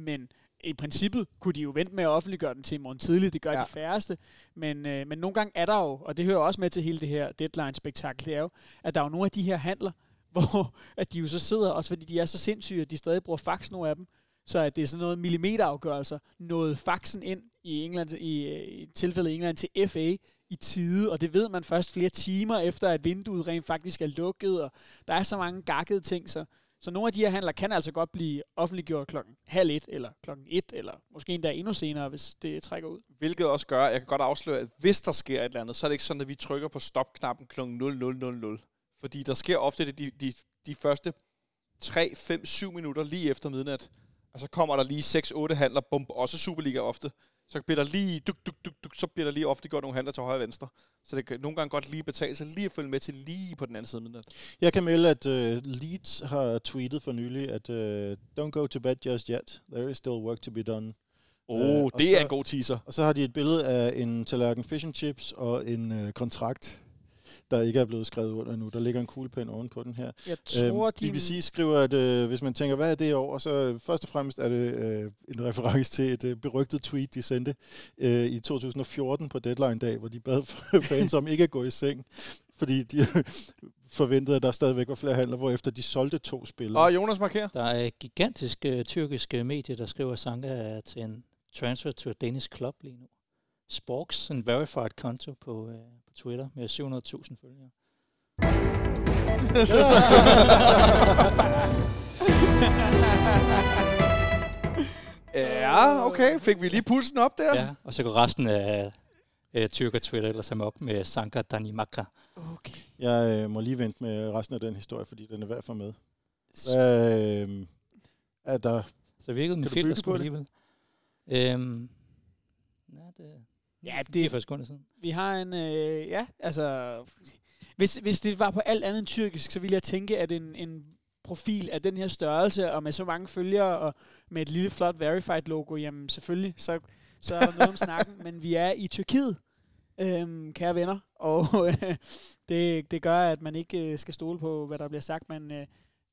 Men i princippet kunne de jo vente med at offentliggøre den til i morgen tidligt. Det gør ja. de færreste. Men, øh, men nogle gange er der jo, og det hører også med til hele det her deadline-spektakel, det er jo, at der er jo nogle af de her handler, hvor at de jo så sidder, også fordi de er så sindssyge, at de stadig bruger fax, nogle af dem, så at det er sådan noget millimeterafgørelser, noget faxen ind i England, i, i tilfældet England til FA i tide, og det ved man først flere timer efter, at vinduet rent faktisk er lukket, og der er så mange gakkede ting, så, så nogle af de her handler kan altså godt blive offentliggjort klokken halv et, eller klokken et, eller måske endda endnu senere, hvis det trækker ud. Hvilket også gør, at jeg kan godt afsløre, at hvis der sker et eller andet, så er det ikke sådan, at vi trykker på stopknappen kl. 0000. Fordi der sker ofte det, de, de, de første 3, 5, 7 minutter lige efter midnat. Og så kommer der lige 6-8 handler, bum, også Superliga ofte. Så bliver der lige, duk, duk, duk, duk, så bliver der lige ofte gjort nogle handler til højre og venstre. Så det kan nogle gange godt lige betale sig lige at følge med til lige på den anden side midnat. Jeg kan melde, at uh, Leeds har tweetet for nylig, at uh, don't go to bed just yet. There is still work to be done. Oh, uh, det så, er en god teaser. Og så har de et billede af en tallerken fish and chips og en uh, kontrakt der ikke er blevet skrevet under nu. Der ligger en kuglepen ovenpå den her. Jeg tror, øhm, de... BBC skriver, at øh, hvis man tænker, hvad er det over, så øh, først og fremmest er det øh, en reference til et øh, berygtet tweet, de sendte øh, i 2014 på deadline-dag, hvor de bad fans om ikke at gå i seng, fordi de forventede, at der stadigvæk var flere handler, hvor efter de solgte to spillere. Og Jonas markerer. Der er gigantiske tyrkiske medier, der skriver, at Sanka til en transfer to a Danish club lige nu. Sporks, en verified konto på, øh, på Twitter med 700.000 følgere. ja, okay. Fik vi lige pulsen op der? Ja, og så går resten af øh, tyrker Twitter ellers ham op med Sanka Danimaka. Okay. Jeg øh, må lige vente med resten af den historie, fordi den er værd for med. Øh, er der... Så virkede min filter alligevel. Øhm, ja, det, Ja, det er for sekunder siden. Vi har en, øh, ja, altså, hvis, hvis det var på alt andet end tyrkisk, så ville jeg tænke, at en, en profil af den her størrelse, og med så mange følgere, og med et lille flot verified logo, jamen selvfølgelig, så, så er der noget om snakken, men vi er i Tyrkiet, øhm, kære venner, og øh, det, det gør, at man ikke øh, skal stole på, hvad der bliver sagt, men øh,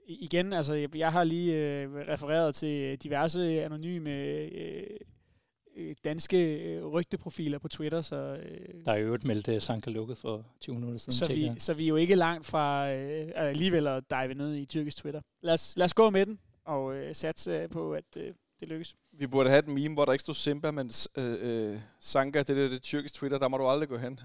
igen, altså, jeg, jeg har lige øh, refereret til diverse anonyme øh, øh, danske øh, rygteprofiler på Twitter. Så, øh, der er jo et meldt Sanka lukket for 20 minutter siden. Så vi, så vi er jo ikke langt fra øh, alligevel at dive ned i tyrkisk Twitter. Lad os, lad os gå med den og øh, satse på, at øh, det lykkes. Vi burde have et meme, hvor der ikke stod Simba, men øh, øh, Sanka, det er det tyrkisk Twitter, der må du aldrig gå hen.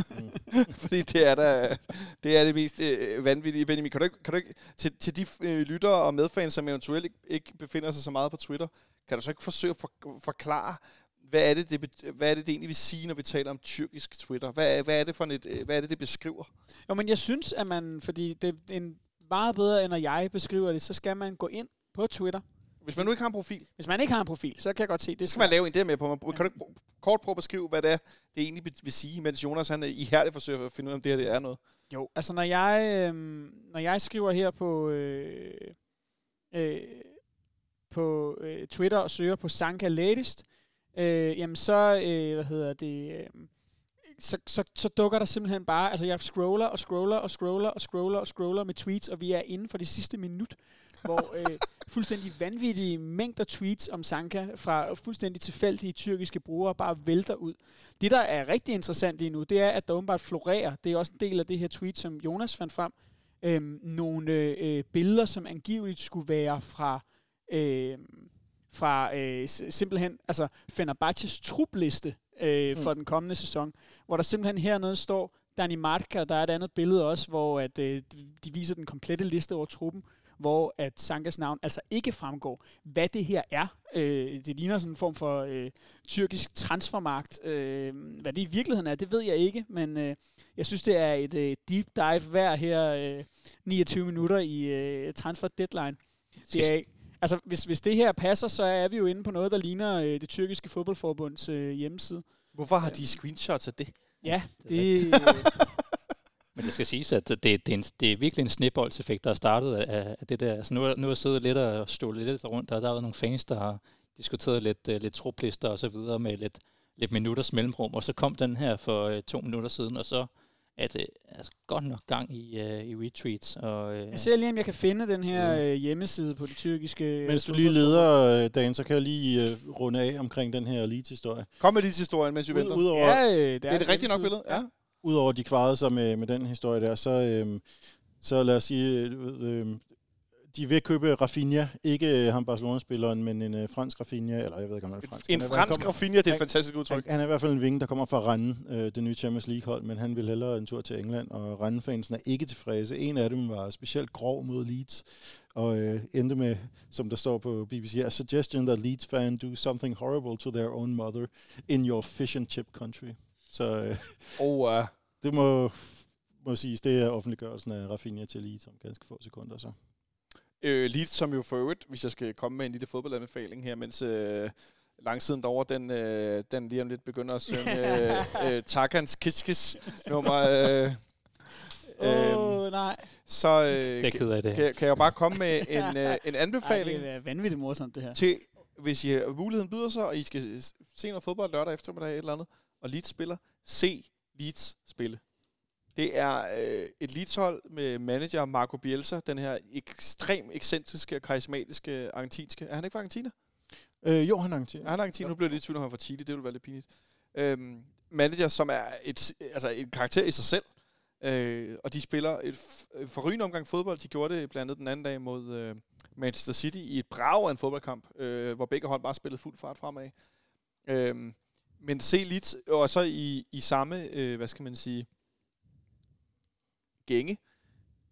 Fordi det er, der, det er det mest øh, vanvittige. Benjamin, kan du ikke, kan du ikke til, til de øh, lyttere og medfans, som eventuelt ikke, ikke befinder sig så meget på Twitter, kan du så ikke forsøge at for, forklare, hvad er, det, det, hvad er det, det egentlig vil sige, når vi taler om tyrkisk Twitter? Hvad, hvad, er, det for et, hvad er det, det beskriver? Jo, men jeg synes, at man, fordi det er en meget bedre, end når jeg beskriver det, så skal man gå ind på Twitter. Hvis man nu ikke har en profil? Hvis man ikke har en profil, så kan jeg godt se det. Så skal man lave en der med på. Man, kan du ikke kort prøve at beskrive, hvad det er, det egentlig vil sige, mens Jonas han ihærdigt forsøger at finde ud af, om det her det er noget? Jo, altså når jeg, øh, når jeg skriver her på... Øh, øh, på øh, Twitter og søger på Sanka Latest, øh, jamen så, øh, hvad hedder det, øh, så, så, så dukker der simpelthen bare, altså jeg scroller og scroller og scroller og scroller og scroller med tweets, og vi er inden for det sidste minut, hvor øh, fuldstændig vanvittige mængder tweets om Sanka fra fuldstændig tilfældige tyrkiske brugere bare vælter ud. Det, der er rigtig interessant lige nu, det er, at der åbenbart florerer, det er også en del af det her tweet, som Jonas fandt frem, øh, nogle øh, billeder, som angiveligt skulle være fra øh, fra øh, simpelthen altså Fenerbahces trupliste øh, for mm. den kommende sæson, hvor der simpelthen hernede står Dani Marca, der er et andet billede også, hvor at, øh, de viser den komplette liste over truppen, hvor at Sankas navn altså ikke fremgår. Hvad det her er, øh, det ligner sådan en form for øh, tyrkisk transfermarkt. Øh, hvad det i virkeligheden er, det ved jeg ikke, men øh, jeg synes, det er et øh, deep dive hver her øh, 29 minutter i øh, transfer deadline. Det er, altså, hvis, hvis det her passer, så er vi jo inde på noget, der ligner øh, det tyrkiske fodboldforbunds øh, hjemmeside. Hvorfor har de screenshots af det? Ja, det... Men det skal siges, at det, det, er, en, det er virkelig en snibboldseffekt, der er startet af, af det der. Altså nu, nu har jeg siddet lidt og stået lidt rundt, og der har været nogle fans, der har diskuteret lidt, uh, lidt troplister og så videre med lidt, lidt minutters mellemrum, og så kom den her for uh, to minutter siden, og så at øh, altså, godt nok gang i, øh, i retweets. Og, øh, Jeg ser lige, om jeg kan finde den her øh, hjemmeside på det tyrkiske... øh, Mens du lige leder, øh, Dan, så kan jeg lige øh, runde af omkring den her elite-historie. Kom med lige til historien, mens vi Ud, venter. udover, Ja, øh, det det er det rigtige nok hjemmeside. billede? Ja. Udover at de kvarede sig med, med den historie der, så, øhm, så lad os sige, øh, øh, de vil købe Rafinha, ikke øh, ham Barcelona-spilleren, men en øh, fransk Rafinha, eller jeg ved ikke, om han er fransk. En Han er- han fransk kommer- Rafinha, det er et han- fantastisk Han, udtryk. han er i hvert fald en vinge, der kommer fra Rennes, øh, det nye Champions League-hold, men han vil hellere en tur til England, og Rennes-fansen er ikke tilfredse. En af dem var specielt grov mod Leeds, og øh, endte med, som der står på BBC, a suggestion that Leeds fan do something horrible to their own mother in your fish and chip country. Så øh, Og uh, det må, må siges, det er offentliggørelsen af Rafinha til Leeds om ganske få sekunder. Så. Øh, Leeds, som jo for øvrigt, hvis jeg skal komme med en lille fodboldanbefaling her, mens øh, langsiden derovre, den, øh, den lige om lidt begynder at synge øh, øh, Takans Kiskis nummer. Øh, Åh, øh, oh, nej. så det er øh, jeg ked af det. kan, kan jeg bare komme med en, øh, en Ej, anbefaling det er vanvittigt morsomt, det her. til, hvis I har muligheden byder sig, og I skal se noget fodbold lørdag eftermiddag et eller andet, og Leeds spiller, se Leeds spille. Det er øh, et Leeds-hold med manager Marco Bielsa, den her ekstrem ekscentriske og karismatiske argentinske. Er han ikke fra Argentina? Øh, jo, han er. Ja, han er argentin. Nu bliver det lidt tvivl, om han er fra Chile. Det ville være lidt pinligt. Øhm, manager, som er et, altså en karakter i sig selv. Øh, og de spiller et forrygende omgang fodbold. De gjorde det blandt andet den anden dag mod øh, Manchester City i et brag af en fodboldkamp, øh, hvor begge hold bare spillede fuld fart fremad. Øhm, men se lidt, og så i, i samme, øh, hvad skal man sige, gænge,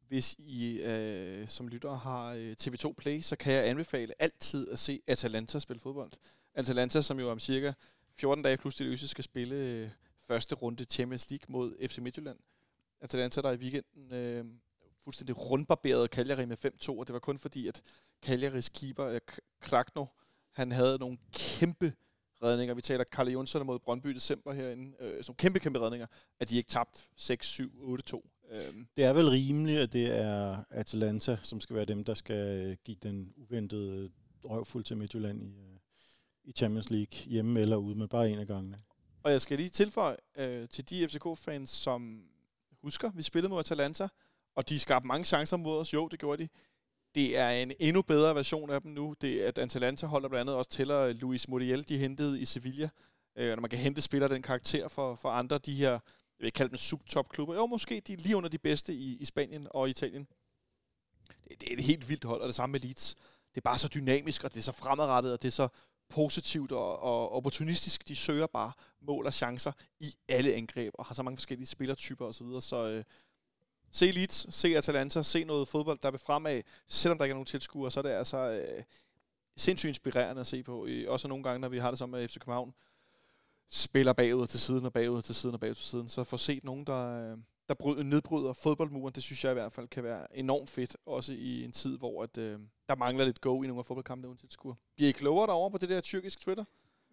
hvis I øh, som lyttere har øh, TV2 Play, så kan jeg anbefale altid at se Atalanta spille fodbold. Atalanta, som jo om cirka 14 dage plus det løse skal spille øh, første runde Champions League mod FC Midtjylland. Atalanta, der i weekenden øh, fuldstændig rundbarberet Cagliari med 5-2, og det var kun fordi, at Cagliaris keeper, øh, Krakno, han havde nogle kæmpe redninger. Vi taler Karl Jonsson mod Brøndby i december herinde. Øh, som kæmpe, kæmpe redninger, at de ikke tabt 6-7-8-2. Øhm, Det er vel rimeligt, at det er Atalanta, som skal være dem, der skal øh, give den uventede røvfuld til Midtjylland i, øh, i Champions League, hjemme eller ude, men bare en af gangene. Og jeg skal lige tilføje øh, til de FCK-fans, som husker, vi spillede mod Atalanta, og de skabte mange chancer mod os. Jo, det gjorde de. Det er en endnu bedre version af dem nu. Det er, at Atalanta holder blandt andet også tæller Luis Muriel, de hentede i Sevilla. Øh, når man kan hente spillere den karakter for, for andre, de her, vil ikke kalde dem subtop-klubber. Jo, måske de er lige under de bedste i, i Spanien og Italien. Det, det er et helt vildt hold, og det samme med Leeds. Det er bare så dynamisk, og det er så fremadrettet, og det er så positivt og, og opportunistisk. De søger bare mål og chancer i alle angreb, og har så mange forskellige spillertyper osv. Så, videre. så øh, se Leeds, se Atalanta, se noget fodbold, der vil fremad, selvom der ikke er nogen tilskuere, så er det altså øh, sindssygt inspirerende at se på. Øh, også nogle gange, når vi har det sammen med FC København, spiller bagud til siden og bagud til siden og bagud til siden, så få set nogen, der, øh, der bryder, nedbryder fodboldmuren, det synes jeg i hvert fald kan være enormt fedt, også i en tid, hvor at, øh, der mangler lidt go i nogle af fodboldkampene uden tilskuere. Bliver I klogere derovre på det der tyrkisk Twitter?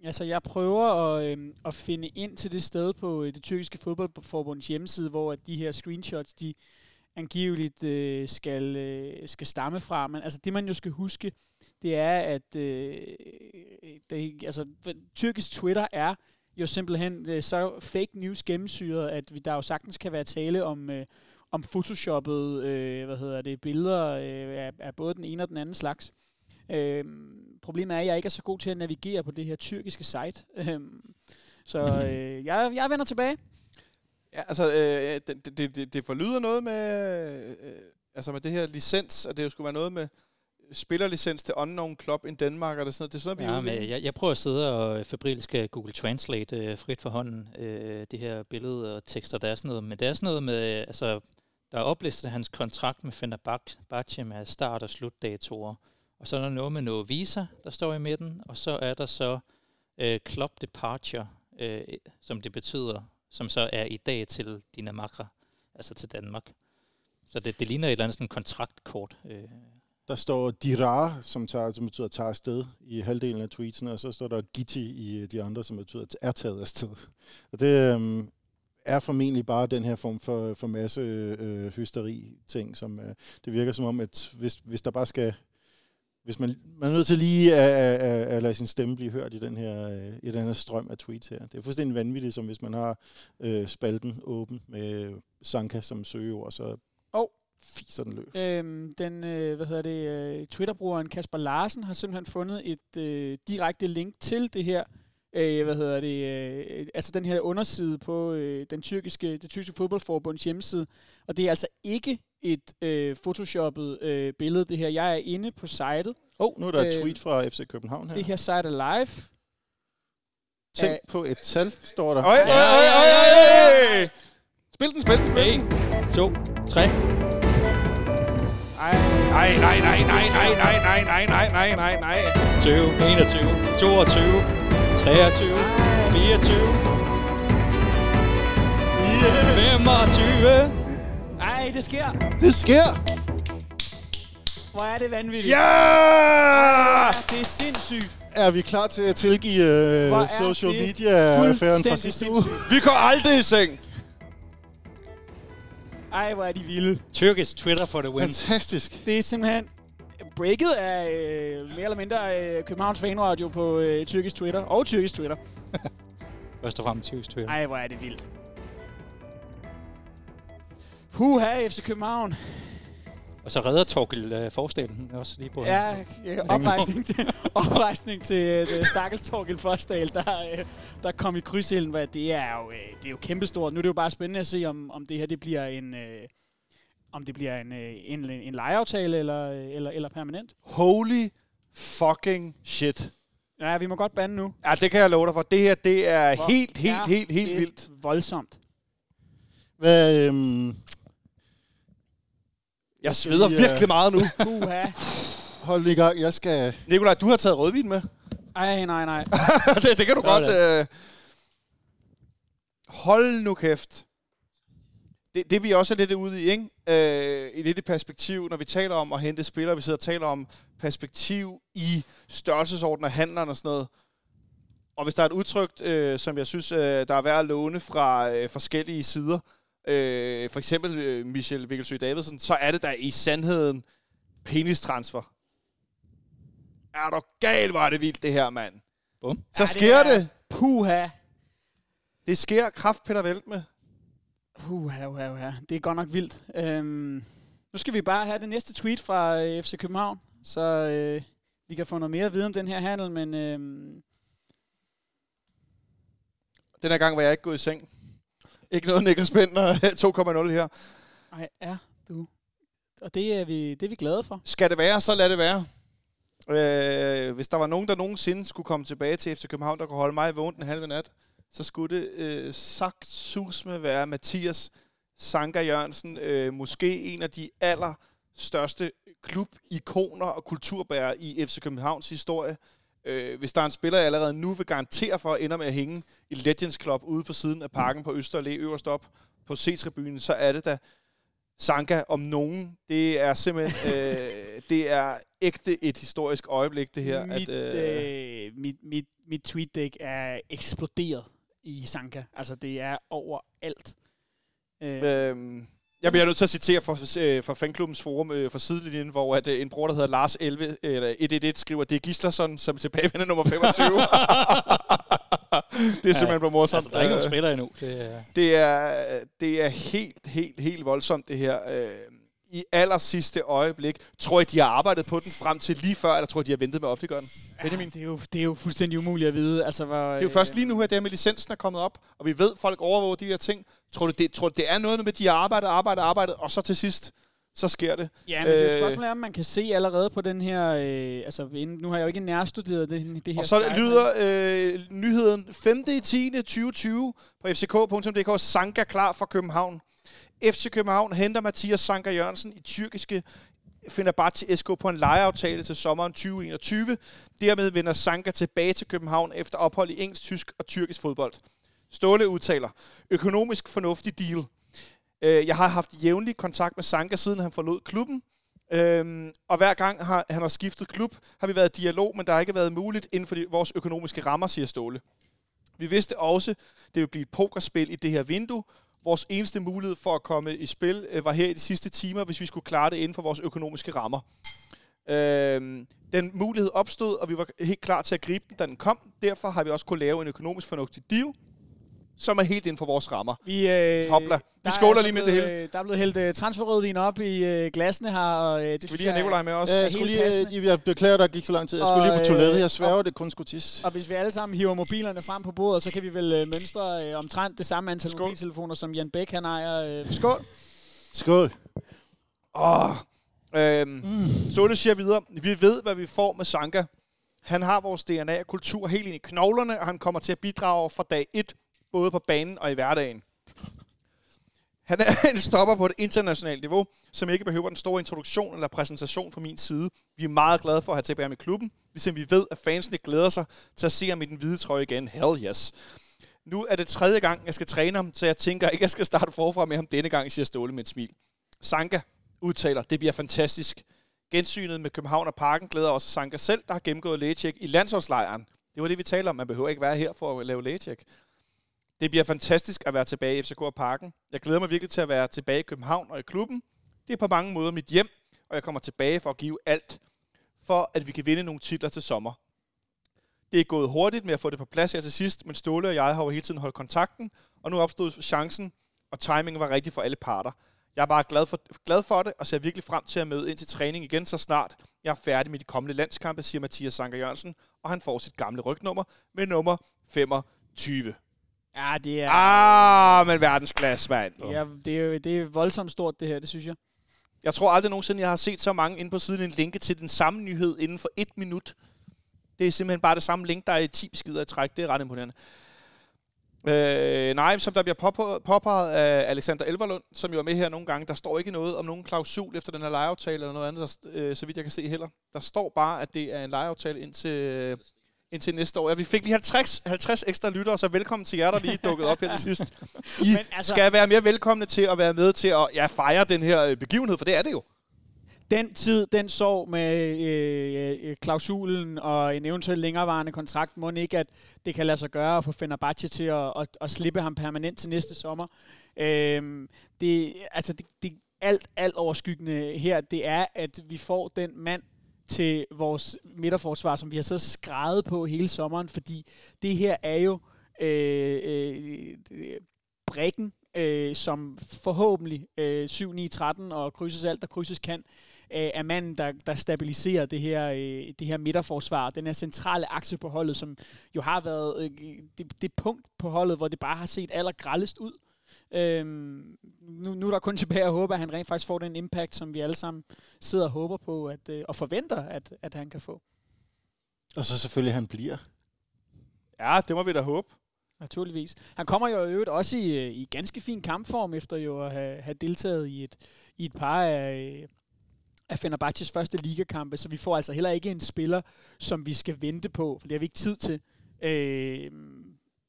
Altså, jeg prøver at, øh, at finde ind til det sted på øh, det tyrkiske fodboldforbunds hjemmeside, hvor at de her screenshots, de angiveligt øh, skal, øh, skal stamme fra. Men altså, det man jo skal huske, det er, at øh, det, altså, tyrkisk Twitter er jo simpelthen øh, så fake news gennemsyret, at vi, der jo sagtens kan være tale om, øh, om photoshoppet øh, hvad hedder det, billeder øh, af, af både den ene og den anden slags. Øhm, problemet er, at jeg ikke er så god til at navigere på det her tyrkiske site. Øhm, så øh, jeg, jeg vender tilbage. Ja, altså, øh, det, det, det, det, forlyder noget med, øh, altså med det her licens, at det skulle være noget med spillerlicens til Unknown Club in Danmark, og det er sådan noget, det er sådan noget, vi Ja, men jeg, jeg prøver at sidde og febrilsk skal Google Translate øh, frit for hånden øh, det her billede og tekster, der er sådan noget. Men det er sådan noget med, altså, der er oplistet hans kontrakt med Fenerbahce med start- og slutdatoer. Og så er der noget med noget visa, der står i midten, og så er der så øh, club departure, øh, som det betyder, som så er i dag til Dinamarca, altså til Danmark. Så det, det ligner et eller andet sådan kontraktkort. Øh. Der står Dirar, som, tager, som betyder tager afsted i halvdelen af tweetsene, og så står der Gitti i øh, de andre, som betyder er taget afsted. Og det øhm, er formentlig bare den her form for, for masse øh, øh hysteri-ting, som øh, det virker som om, at hvis, hvis der bare skal hvis man, man er nødt til lige at, at, at, at lade sin stemme blive hørt i den her, øh, i den her strøm af tweets her. Det er fuldstændig vanvittigt, som hvis man har øh, spalten åben med øh, Sanka som søgeord, så fiser den løs. Øhm, den, øh, hvad hedder det, øh, Twitter-brugeren Kasper Larsen har simpelthen fundet et øh, direkte link til det her, øh, hvad hedder det, øh, altså den her underside på øh, den tyrkiske, det tyrkiske fodboldforbunds hjemmeside, og det er altså ikke et øh, photoshoppet øh, billede, det her. Jeg er inde på sitet. Åh, oh, nu er der et øh, tweet fra FC København her. Det her site er live. Tænk Æh, på et tal, står der. Øj, øj, øj, øj, øj, Spil den, spil den, spil den. 1, 2, 3. Nej, nej, nej, nej, nej, nej, nej, nej, nej, nej, nej, nej. 20, 21, 22, 23, 24, yes. 25. Ej, det sker. Det sker. Hvor er det vanvittigt. Ja! Ja, det er sindssygt. Er vi klar til at tilgive uh, social media-affæren fra sidste uge? Vi går aldrig i seng. Ej, hvor er de vilde. Tyrkisk Twitter for the win. Fantastisk. Det er simpelthen breaket af øh, mere eller mindre øh, Københavns Fanradio på øh, tyrkisk Twitter. Og tyrkisk Twitter. Først og fremmest tyrkisk Twitter. Ej, hvor er det vildt. Huha, FC København. Og så redder Torgild uh, forstalen også lige på Ja, oprejsning til, oprejsning til uh, stakkels Torgild Forsdal, der, uh, der kom i krydsilden. Det er jo, uh, det er jo kæmpestort. Nu er det jo bare spændende at se, om, om det her det bliver en... Uh, om det bliver en, en, en lejeaftale eller, eller, eller permanent. Holy fucking shit. Ja, vi må godt bande nu. Ja, det kan jeg love dig for. Det her, det er Hvor helt, helt, ja, helt, helt vildt. voldsomt. Hvad, øhm, jeg sveder lige, virkelig meget nu. Uha. Hold lige gang, jeg skal... Nikolaj, du har taget rødvin med. Ej, nej, nej. det, det kan du godt. Øh... Hold nu kæft. Det, det vi også er lidt ude i, ikke? Øh, i lidt i perspektiv, når vi taler om at hente spillere, vi sidder og taler om perspektiv i størrelsesorden af handlerne og sådan noget. Og hvis der er et udtryk, øh, som jeg synes, øh, der er værd at låne fra øh, forskellige sider, øh, for eksempel øh, Michel Vikkelsø Davidsen, så er det der i sandheden penistransfer. Er du gal, var det vildt det her, mand. Bum. Så ja, sker det. det. Puha. Det sker kraft Peter Velt med. Puha, uha, uha. Det er godt nok vildt. Øhm, nu skal vi bare have det næste tweet fra øh, FC København, så øh, vi kan få noget mere at vide om den her handel, men... Øh, den her gang var jeg ikke gået i seng. Ikke noget Niklas Bender 2,0 her. Nej, ja, du. Og det er, vi, det er vi glade for. Skal det være, så lad det være. Øh, hvis der var nogen, der nogensinde skulle komme tilbage til FC København, der kunne holde mig vågen den halve nat, så skulle det øh, sagt sus med være Mathias Sanka Jørgensen. Øh, måske en af de aller største klubikoner og kulturbærere i FC Københavns historie. Øh, hvis der er en spiller, jeg allerede nu vil garantere for, at ender med at hænge i Legends Club ude på siden af parken på Østerlæ øverst op på C-tribunen, så er det da Sanka om nogen. Det er simpelthen, øh, det er ægte et historisk øjeblik, det her. Mit, at, øh, øh, mit, mit, mit tweet er eksploderet i Sanka. Altså, det er overalt. Øh. Øhm, jeg bliver nødt til at citere fra, øh, fra fanklubbens forum øh, fra sidelinjen, hvor at, øh, en bror, der hedder Lars 11, eller 111, skriver, det er Gislason som tilbagevender nummer 25. det er simpelthen ja, på morsomt. Altså, der er ikke nogen spiller endnu. Det er... Det, er, det er helt, helt, helt voldsomt, det her. Øh, I aller sidste øjeblik, tror jeg, de har arbejdet på den frem til lige før, eller tror jeg, de har ventet med at offentliggøre den? Ja, det, er jo, det er jo fuldstændig umuligt at vide. Altså, hvor, det er jo først lige nu, at det her med licensen er kommet op, og vi ved, at folk overvåger de her ting. Tror du, det, tror du, det er noget med, at de har arbejdet, arbejdet, arbejdet, og så til sidst, så sker det. Ja, men øh, det er jo spørgsmålet, om man kan se allerede på den her... Øh, altså, nu har jeg jo ikke nærstuderet det, det her... Og så site, lyder øh, nyheden 5. 10. 2020 på fck.dk. Sanka klar for København. FC København henter Mathias Sanker Jørgensen i tyrkiske Fenerbahce SK på en lejeaftale til sommeren 2021. Dermed vender Sanka tilbage til København efter ophold i engelsk, tysk og tyrkisk fodbold. Ståle udtaler, økonomisk fornuftig deal. Øh, jeg har haft jævnlig kontakt med Sanka, siden han forlod klubben. Øhm, og hver gang har, han har skiftet klub, har vi været i dialog, men der har ikke været muligt inden for de, vores økonomiske rammer, siger Ståle. Vi vidste også, det ville blive et pokerspil i det her vindue. Vores eneste mulighed for at komme i spil øh, var her i de sidste timer, hvis vi skulle klare det inden for vores økonomiske rammer. Øh, den mulighed opstod, og vi var helt klar til at gribe den, da den kom. Derfor har vi også kunne lave en økonomisk fornuftig deal, som er helt inden for vores rammer. Vi, øh, Hopla. Vi er skåler altså lige med blevet, det hele. øh, Der er blevet hældt øh, transferrødvin op i øh, glasene her, og øh, det Skal vi lige have Nikolaj med os? Ja, jeg, skulle lige, øh, jeg beklager, der gik så lang tid. Jeg Og, skulle lige på toilettet. øh, Jeg sværger, det kun skulle tisse. Og hvis vi alle sammen hiver mobilerne frem på bordet, så kan vi vel øh, mønstre øh, omtrent det samme antal Skål. mobiltelefoner, som Jan Bæk han ejer. Øh, skål. Skål. Åh. Øhm, mm. Sunde siger videre, vi ved, hvad vi får med Sanka. Han har vores DNA og kultur helt ind i knoglerne, og han kommer til at bidrage fra dag 1, både på banen og i hverdagen. Han er en stopper på et internationalt niveau, som ikke behøver den store introduktion eller præsentation fra min side. Vi er meget glade for at have tilbage ham i klubben, ligesom vi ved, at fansene glæder sig til at se ham i den hvide trøje igen. Hell yes. Nu er det tredje gang, jeg skal træne ham, så jeg tænker ikke, jeg skal starte forfra med ham denne gang, siger Ståle med et smil. Sanka udtaler, det bliver fantastisk. Gensynet med København og Parken glæder også Sanka selv, der har gennemgået lægetjek i landsholdslejren. Det var det, vi taler om. Man behøver ikke være her for at lave lægetjek. Det bliver fantastisk at være tilbage i FCK og Parken. Jeg glæder mig virkelig til at være tilbage i København og i klubben. Det er på mange måder mit hjem, og jeg kommer tilbage for at give alt, for at vi kan vinde nogle titler til sommer. Det er gået hurtigt med at få det på plads her til sidst, men Ståle og jeg har jo hele tiden holdt kontakten, og nu opstod chancen, og timingen var rigtig for alle parter. Jeg er bare glad for, glad for det, og ser virkelig frem til at møde ind til træning igen så snart jeg er færdig med de kommende landskampe, siger Mathias Sanker Jørgensen, og han får sit gamle rygnummer med nummer 25. Ja, det er, Ah, men verdensklasse, mand. ja, det, er, det er voldsomt stort, det her, det synes jeg. Jeg tror aldrig nogensinde, jeg har set så mange inde på siden en linke til den samme nyhed inden for et minut. Det er simpelthen bare det samme link, der er i 10 beskeder i træk. Det er ret imponerende. Øh, nej, som der bliver påpe- påpeget af Alexander Elverlund, som jo er med her nogle gange, der står ikke noget om nogen klausul efter den her lejeaftale eller noget andet, der, øh, så vidt jeg kan se heller. Der står bare, at det er en lejeaftale indtil, indtil næste år. Ja, vi fik lige 50, 50 ekstra lyttere, så velkommen til jer, der lige dukket op her til sidst. I Men altså- skal være mere velkomne til at være med til at ja, fejre den her øh, begivenhed, for det er det jo. Den tid, den sov med øh, øh, klausulen og en eventuelt længerevarende kontrakt, må ikke, at det kan lade sig gøre at få Fenerbahce til at, at, at slippe ham permanent til næste sommer. Øhm, det, altså det, det alt, alt overskyggende her, det er, at vi får den mand til vores midterforsvar, som vi har så skrevet på hele sommeren, fordi det her er jo øh, øh, brækken, øh, som forhåbentlig øh, 7-9-13 og krydses alt, der krydses kan, øh, er manden, der, der stabiliserer det her, øh, det her midterforsvar, den her centrale akse på holdet, som jo har været øh, det, det punkt på holdet, hvor det bare har set allergrællest ud. Øhm, nu, nu er der kun tilbage at håbe, at han rent faktisk får den impact, som vi alle sammen sidder og håber på, at, øh, og forventer, at, at han kan få. Og så selvfølgelig, han bliver. Ja, det må vi da håbe. Naturligvis. Han kommer jo i øvrigt også i, øh, i ganske fin kampform, efter jo at have, have deltaget i et, i et par af, øh, af Fenerbahces første ligakampe, så vi får altså heller ikke en spiller, som vi skal vente på, for det har vi ikke tid til. Øh,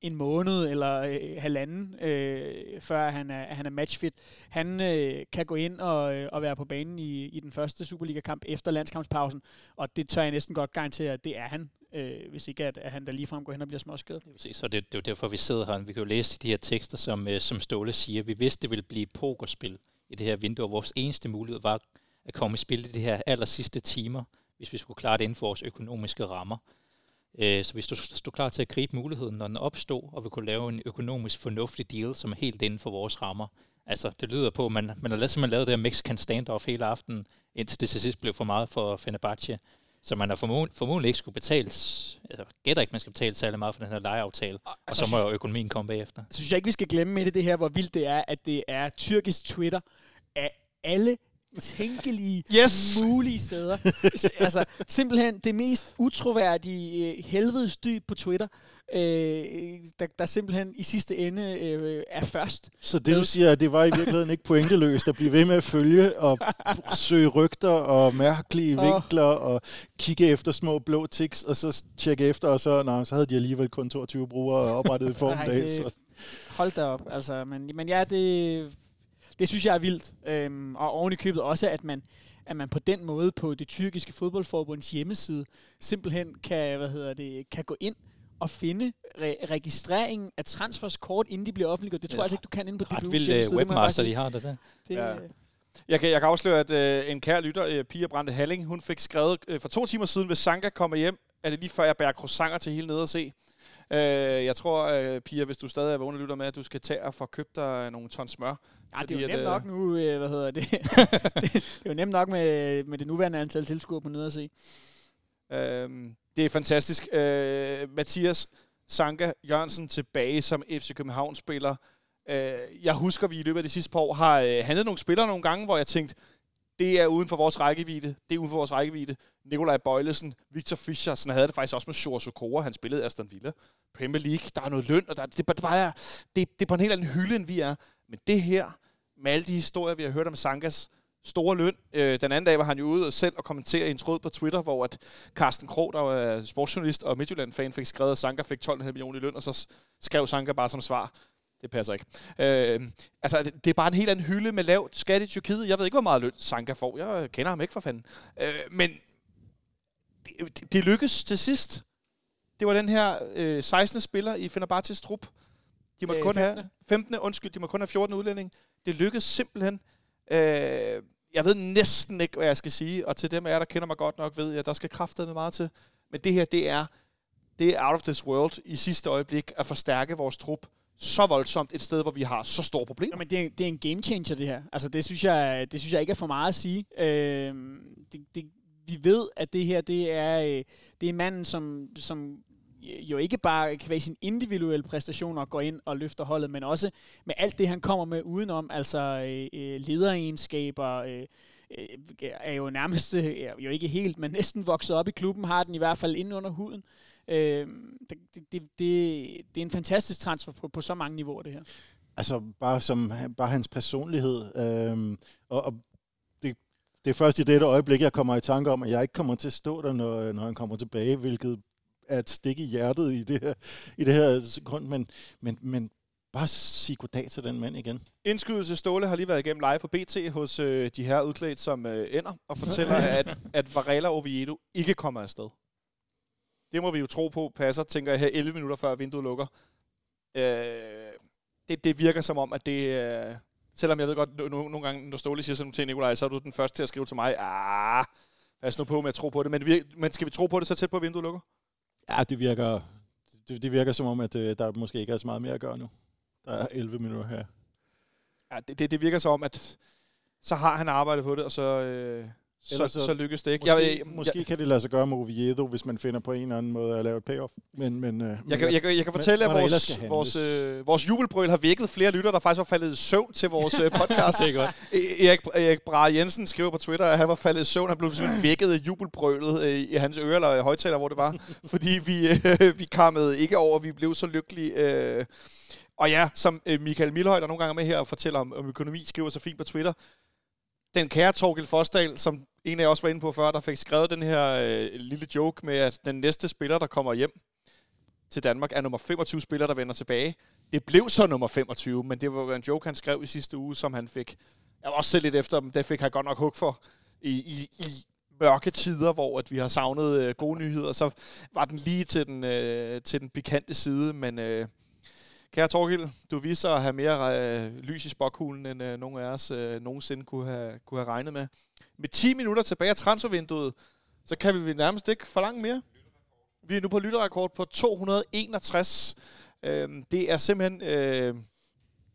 en måned eller øh, halvanden, øh, før han er, han er matchfit. Han øh, kan gå ind og, øh, og være på banen i, i den første Superliga-kamp efter landskampspausen, og det tør jeg næsten godt garantere, at det er han, øh, hvis ikke at, at han der ligefrem går hen og bliver småskadet. Det præcis, så det, det er jo derfor, vi sidder her. Vi kan jo læse de her tekster, som, øh, som Ståle siger. Vi vidste, det ville blive pokerspil i det her vindue, og vores eneste mulighed var at komme i spil i de her aller sidste timer, hvis vi skulle klare det inden for vores økonomiske rammer. Øh, så vi stod, klar til at gribe muligheden, når den opstod, og vi kunne lave en økonomisk fornuftig deal, som er helt inden for vores rammer. Altså, det lyder på, at man, man har simpelthen lavet det her Mexican standoff hele aftenen, indtil det til sidst blev for meget for Fenerbahce. Så man har formod, formodentlig ikke skulle betales, altså gætter ikke, man skal betale særlig meget for den her lejeaftale, og altså, så må jo økonomien komme bagefter. så synes jeg ikke, vi skal glemme med i det her, hvor vildt det er, at det er tyrkisk Twitter af alle tænkelige, Yes! mulige steder. Altså, simpelthen det mest utroværdige øh, helvedes dyb på Twitter, øh, der, der simpelthen i sidste ende øh, er først. Så det du siger, det var i virkeligheden ikke pointeløst at blive ved med at følge og søge rygter og mærkelige vinkler og kigge efter små blå tics og så tjekke efter, og så, nej, så havde de alligevel kun 22 brugere oprettet i formiddag. det- Så. Hold da op. Altså, men, men ja, det, det synes jeg er vildt. Øhm, og oven i købet også, at man, at man på den måde på det tyrkiske fodboldforbunds hjemmeside simpelthen kan, hvad hedder det, kan gå ind og finde re- registreringen af transfers kort, inden de bliver offentliggjort. Det tror Ja. jeg altså ikke, du kan inde på Ret DBU's vild hjemmeside. uh, det må jeg bare webmaster, de har det der. Det, Ja. øh, Jeg kan, jeg kan afsløre, at øh, en kær lytter, øh, Pia Brande Halling, hun fik skrevet øh, for to timer siden, hvis Sanka kommer hjem, er det lige før jeg bærer croissanter til hele nede og se. Øh, jeg tror, øh, Pia, hvis du stadig er vågen og lytter med, at du skal tage og få købt dig nogle ton smør. Ja, det er jo at, nemt øh, nok nu, øh, hvad hedder det? det, det er jo nemt nok med, med det nuværende antal tilskuere på nede at se. Øhm, det er fantastisk. Øh, Mathias Sanka Jørgensen tilbage som FC København-spiller. Øh, jeg husker, vi i løbet af de sidste par år har øh, handlet nogle spillere nogle gange, hvor jeg tænkte, det er uden for vores rækkevidde. Det er uden for vores rækkevidde. Nikolaj Bøjlesen, Victor Fischer, sådan havde det faktisk også med Sjore Sokora. Han spillede Aston Villa. Premier League, der er noget løn, og der, det, det, bare er, det, det er på en helt anden hylde, end vi er. Men det her, med alle de historier, vi har hørt om Sankas store løn. Øh, den anden dag var han jo ude og selv og kommentere i en tråd på Twitter, hvor at Carsten Krog, der var sportsjournalist og Midtjylland-fan, fik skrevet, at Sanka fik 12,5 millioner i løn, og så skrev Sanka bare som svar. Det passer ikke. Øh, altså, det, det er bare en helt anden hylde med lavt skat i Tyrkiet. Jeg ved ikke, hvor meget løn Sanka får. Jeg kender ham ikke for fanden. Øh, men det, det, lykkedes til sidst. Det var den her øh, 16. spiller i Fenerbahces trup. De måtte Øh, kun 15.. have 15. Undskyld, de må kun have 14 udlændinge. Det lykkedes simpelthen. Øh, jeg ved næsten ikke, hvad jeg skal sige, og til dem af jer, der kender mig godt nok, ved jeg, der skal kraftedeme meget til. Men det her, det er, det er out of this world i sidste øjeblik at forstærke vores trup så voldsomt et sted, hvor vi har så store problemer. Jamen, det, er, det er en game changer, det her. Altså, det synes jeg, det synes jeg ikke er for meget at sige. Øh, det, det, vi ved, at det her, det er, øh, det er manden, som, som jo ikke bare kan være sin individuelle præstationer går ind og løfter holdet, men også med alt det, han kommer med udenom, altså øh, øh lederegenskaber, øh, øh, er jo nærmest, jo ikke helt, men næsten vokset op i klubben, har den i hvert fald inde under huden. Øh, det, det, det, det er en fantastisk transfer på, på så mange niveauer, det her. Altså bare som bare hans personlighed. Øhm, og, og det, det er først i dette øjeblik, jeg kommer i tanke om, at jeg ikke kommer til at stå der, når, når han kommer tilbage, hvilket er et stik i hjertet i det her, i det her sekund. Men, men, men bare sige goddag til den mand igen. Indskydelse Ståle har lige været igennem live på BT hos øh, de her udklædt som øh, ender, og fortæller, at, at Varela Oviedo ikke kommer afsted. Det må vi jo tro på passer, tænker jeg her 11 minutter før vinduet lukker. Øh, det, det virker som om, at det... Øh, selvom jeg ved godt, no, no, nogle gange, når Ståle siger sådan nogle ting, Nikolaj, så er du den første til at skrive til mig, ah, pas nu på med at tro på det. Men, vi, men skal vi tro på det så tæt på, at vinduet lukker? Ja, det virker, det, det virker som om, at øh, der måske ikke er så meget mere at gøre nu. Der er 11 minutter her. Ja, det, det, det virker som om, at så har han arbejdet på det, og så, øh, så, så, så- lykkes det ikke. Måske, Jeg, jeg, måske kan det lade sig gøre med Oviedo, hvis man finder på en eller anden måde at lave et payoff. Men, men, øh, Jeg men kan, jeg, jeg kan fortælle, at der ellers vores, vores, øh, vores jubelbrøl har vækket flere lytter, der faktisk var faldet i søvn til vores øh, podcast. Det er godt. E- Erik, Erik Brahe Jensen skriver på Twitter, at han var faldet i søvn. Han blev simpelthen vækket af jubelbrølet øh, i hans ører, eller højtaler, hvor det var. fordi vi, øh, vi kammede ikke over, vi blev så lykkelige. Øh. Og ja, som øh, Michael Milhøj, der nogle gange er med her og fortæller om, om økonomi, skriver så fint på Twitter. Den kære Torgild Forsdal, som en af jer også var inde på før, der fik skrevet den her øh, lille joke med, at den næste spiller, der kommer hjem til Danmark, er nummer 25 spiller, der vender tilbage. Det blev så nummer 25, men det var en joke, han skrev i sidste uge, som han fik jeg var også selv lidt efter dem. Det fik han godt nok hug for i, i, i mørke tider, hvor at vi har savnet øh, gode nyheder. Så var den lige til den, øh, til den pikante side. Men øh, kære Torgild, du viser at have mere øh, lys i spokkuglen, end øh, nogen af os øh, nogensinde kunne have, kunne have regnet med. Med 10 minutter tilbage af transfervinduet, så kan vi nærmest ikke forlange mere. Vi er nu på lytterrekord på 261. Øhm, det er simpelthen... Øh,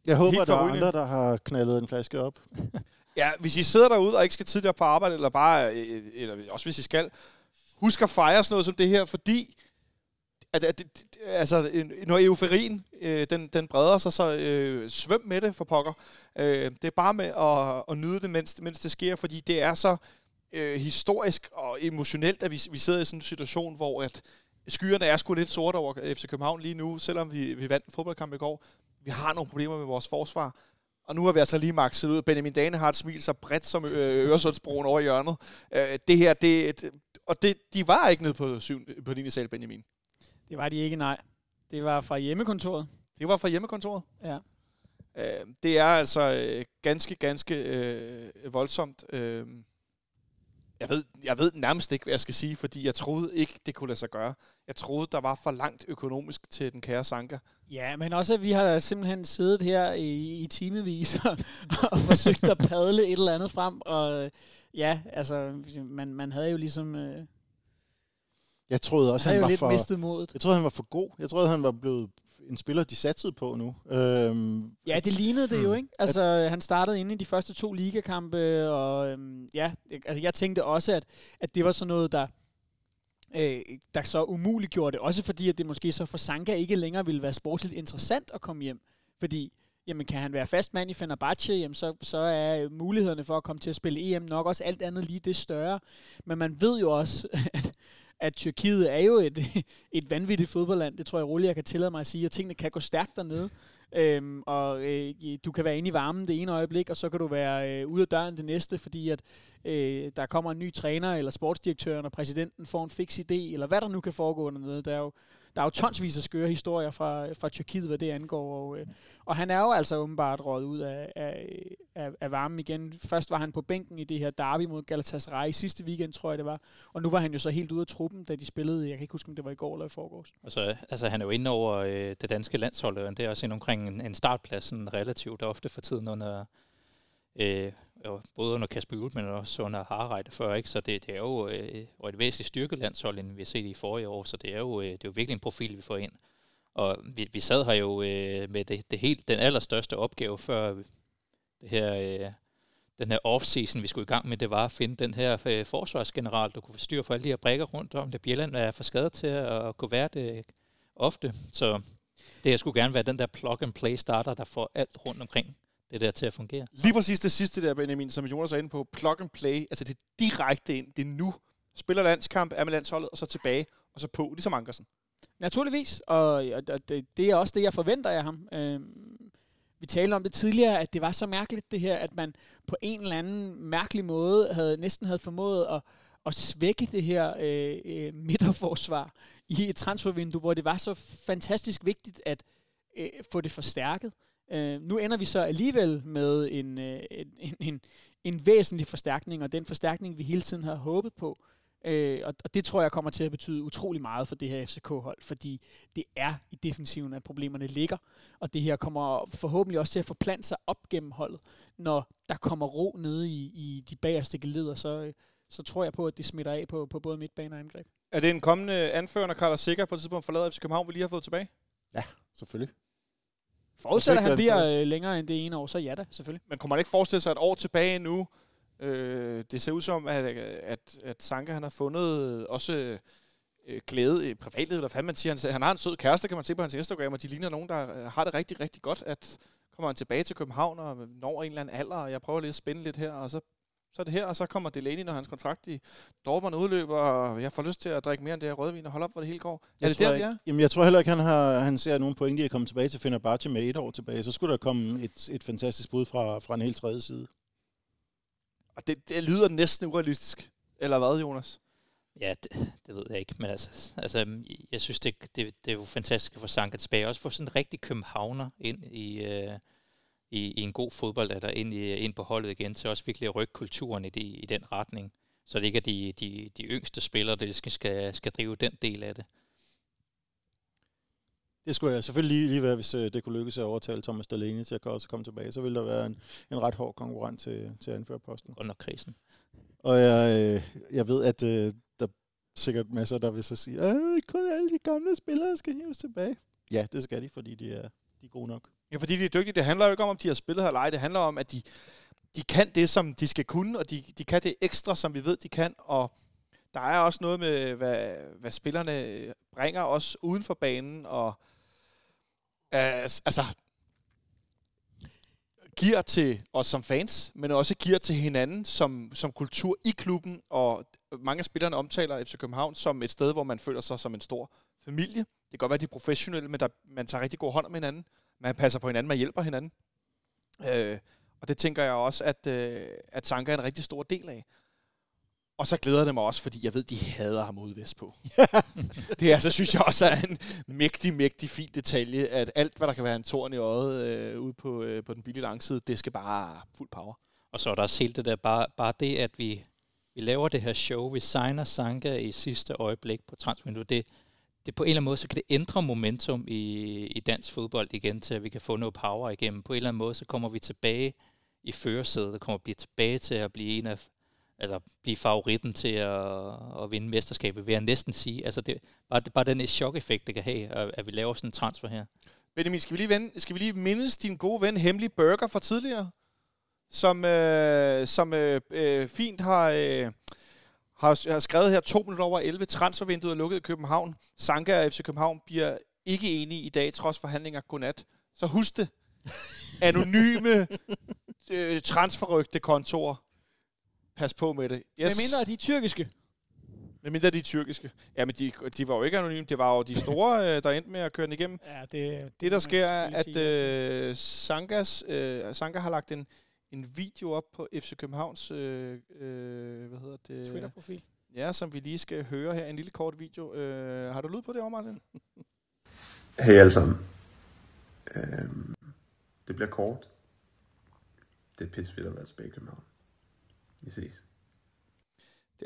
jeg håber, der er andre, der har knaldet en flaske op. Ja, hvis I sidder derude og ikke skal tidligere på arbejde, eller bare, øh, eller også hvis I skal, husk at fejre sådan noget som det her, fordi at, at, at, altså, en- når euforien, øh, den, den breder sig, så øh, svøm med det for pokker. Øh, det er bare med at, at nyde det, mens, mens det sker, fordi det er så øh, historisk og emotionelt, at vi, vi sidder i sådan en situation, hvor at skyerne er sgu lidt sorte over FC København lige nu, selvom vi, vi vandt en fodboldkamp i går. Vi har nogle problemer med vores forsvar. Og nu har vi altså lige makset ud. Benjamin Dane har et smil så bredt som øh, Øresundsbroen over i hjørnet. Øh, det her, det, og det, de var ikke nede på, syv, på din sal, Benjamin. Det var de ikke, nej. Det var fra hjemmekontoret. Det var fra hjemmekontoret. Ja. Øh, det er altså øh, ganske, ganske øh, voldsomt. Øh, jeg ved, jeg ved nærmest ikke, hvad jeg skal sige, fordi jeg troede ikke, det kunne lade sig gøre. Jeg troede, der var for langt økonomisk til den kære Sanka. Ja, men også, at vi har simpelthen siddet her i, i timevis og, og forsøgt at padle et eller andet frem. Og ja, altså, man, man havde jo ligesom... Øh, jeg troede også, han var lidt for... mistet modet. Jeg troede, han var for god. Jeg troede, han var blevet en spiller, de satsede på nu. Øhm, ja, det lignede det jo, ikke? Altså, at, han startede inde i de første to ligakampe, og øhm, ja, altså, jeg tænkte også, at, at det var sådan noget, der, øh, der så umuligt gjorde det. Også fordi, at det måske så for Sanka ikke længere ville være sportsligt interessant at komme hjem. Fordi, jamen kan han være fast mand i Fenerbahce, jamen så, så er mulighederne for at komme til at spille EM nok også alt andet lige det større. Men man ved jo også, at, at Tyrkiet er jo et, et vanvittigt fodboldland. Det tror jeg roligt, jeg kan tillade mig at sige, Og tingene kan gå stærkt dernede. Øhm, og øh, du kan være inde i varmen det ene øjeblik, og så kan du være øh, ude af døren det næste, fordi at øh, der kommer en ny træner, eller sportsdirektøren, og præsidenten får en fix idé, eller hvad der nu kan foregå dernede. Der er jo, der er jo tonsvis af skøre historier fra, fra Tyrkiet, hvad det angår. Og, øh, og han er jo altså åbenbart råd ud af, af, af, af varmen igen. Først var han på bænken i det her derby mod Galatasaray sidste weekend, tror jeg det var. Og nu var han jo så helt ude af truppen, da de spillede. Jeg kan ikke huske, om det var i går eller i forgårs. Altså, altså han er jo inde over øh, det danske landshold, og det er også ind omkring en, en startplads sådan relativt ofte for tiden under... Øh, både under Kasper Hjul, men også under Harreide før, ikke? så det, det er jo øh, et væsentligt styrkelandshold, end vi har set i forrige år, så det er jo, øh, det er jo virkelig en profil, vi får ind. Og vi, vi sad her jo øh, med det, det helt, den allerstørste opgave før øh, det her, øh, den her off-season, vi skulle i gang med, det var at finde den her øh, forsvarsgeneral, der kunne få styr for alle de her brækker rundt om det. Bjelland er for skadet til at, at kunne være det øh, ofte, så det her skulle gerne være den der plug-and-play starter, der får alt rundt omkring det der til at fungere. Lige præcis det sidste der, Benjamin, som Jonas er inde på, plug and play, altså det er direkte ind, det er nu. Spiller landskamp, er med landsholdet, og så tilbage, og så på, ligesom Ankersen. Naturligvis, og, og det, det er også det, jeg forventer af ham. Øhm, vi talte om det tidligere, at det var så mærkeligt det her, at man på en eller anden mærkelig måde havde næsten havde formået at, at svække det her øh, øh, midterforsvar i et transfervindue, hvor det var så fantastisk vigtigt at øh, få det forstærket. Øh, nu ender vi så alligevel med en, øh, en, en, en væsentlig forstærkning, og den forstærkning, vi hele tiden har håbet på. Øh, og, og det tror jeg kommer til at betyde utrolig meget for det her FCK-hold, fordi det er i defensiven, at problemerne ligger, og det her kommer forhåbentlig også til at forplante sig op gennem holdet. Når der kommer ro nede i, i de bagerste geleder, så, så tror jeg på, at det smitter af på, på både midtbane og angreb. Er det en kommende anfører, når Carlos Sikker på et tidspunkt forlader FC København, vi lige har fået tilbage? Ja, selvfølgelig. Forudsætter han bliver øh, længere end det ene år, så ja da, selvfølgelig. Men kunne man ikke forestille sig et år tilbage nu? Øh, det ser ud som, at, at, at Sanka han har fundet også øh, glæde i privatlivet, eller hvad man siger. Han, han har en sød kæreste, kan man se på hans Instagram, og de ligner nogen, der øh, har det rigtig, rigtig godt, at kommer han tilbage til København og når en eller anden alder, og jeg prøver lige at spænde lidt her, og så så er det her, og så kommer Delaney, når hans kontrakt i Dortmund udløber, og jeg får lyst til at drikke mere end det her rødvin og holde op, hvor det hele går. Jeg er det der, jeg, ja? Jamen, jeg tror heller ikke, han, har, han ser nogen point i at komme tilbage til Fenerbahce med et år tilbage. Så skulle der komme et, et fantastisk bud fra, fra en helt tredje side. Og det, det lyder næsten urealistisk. Eller hvad, Jonas? Ja, det, det ved jeg ikke, men altså, altså jeg synes, det, det, det er jo fantastisk at få Sanka tilbage. Også få sådan en rigtig københavner ind i, øh, i, i en god fodbold, der ind, i, ind på holdet igen, til også virkelig at rykke kulturen i, de, i den retning. Så det ikke er de, de, de yngste spillere, der skal, skal, skal drive den del af det. Det skulle jeg selvfølgelig lige, lige være, hvis øh, det kunne lykkes at overtale Thomas Delaney til at også komme tilbage. Så ville der være en, en ret hård konkurrent til, til at anføre posten. Under krisen. Og jeg, øh, jeg ved, at øh, der er sikkert masser, der vil så sige, at kun alle de gamle spillere skal hives tilbage. Ja, det skal de, fordi de er, de er gode nok. Ja, fordi de er dygtige. Det handler jo ikke om, om de har spillet her eller ej. Det handler om, at de, de kan det, som de skal kunne, og de, de kan det ekstra, som vi ved, de kan. Og der er også noget med, hvad, hvad spillerne bringer os uden for banen, og øh, altså giver til os som fans, men også giver til hinanden som, som kultur i klubben, og mange af spillerne omtaler FC København som et sted, hvor man føler sig som en stor familie. Det kan godt være, at de er professionelle, men der, man tager rigtig god hånd om hinanden man passer på hinanden, man hjælper hinanden. Øh, og det tænker jeg også, at, øh, at Sanka er en rigtig stor del af. Og så glæder det mig også, fordi jeg ved, de hader ham ude vest på. det er, så synes jeg også er en mægtig, mægtig fin detalje, at alt, hvad der kan være en torn i øjet øh, ude på, øh, på den billige langside, det skal bare fuld power. Og så er der også helt det der, bare, bare det, at vi vi laver det her show, vi signer Sanka i sidste øjeblik på transfervinduet. Det, det på en eller anden måde, så kan det ændre momentum i, i dansk fodbold igen, til at vi kan få noget power igennem. På en eller anden måde, så kommer vi tilbage i førersædet, kommer vi tilbage til at blive en af altså blive favoritten til at, at vinde mesterskabet, vil jeg næsten sige. Altså det, bare, bare den chok-effekt, det kan have, at, at vi laver sådan en transfer her. Benjamin, skal vi lige, vende, skal vi lige mindes din gode ven, Hemmelig Burger fra tidligere? Som, øh, som øh, øh, fint har, øh, har, har skrevet her to minutter over 11. Transfervinduet er lukket i København. Sanka og FC København bliver ikke enige i dag, trods forhandlinger. Godnat. Så husk det. Anonyme øh, transferrygte kontor. Pas på med det. Yes. Hvad mindre de er tyrkiske? Med mindre de tyrkiske. Ja, men de, de var jo ikke anonyme. Det var jo de store, øh, der endte med at køre den igennem. Ja, det, det, det der sker, er, at øh, Sankas, øh, Sanka har lagt en, en video op på FC Københavns øh, øh, hvad hedder det? Twitter-profil. Ja, som vi lige skal høre her. En lille kort video. Øh, har du lyd på det, Martin? Hej alle sammen. Øh, det bliver kort. Det er pissefedt at være tilbage i København. Vi ses.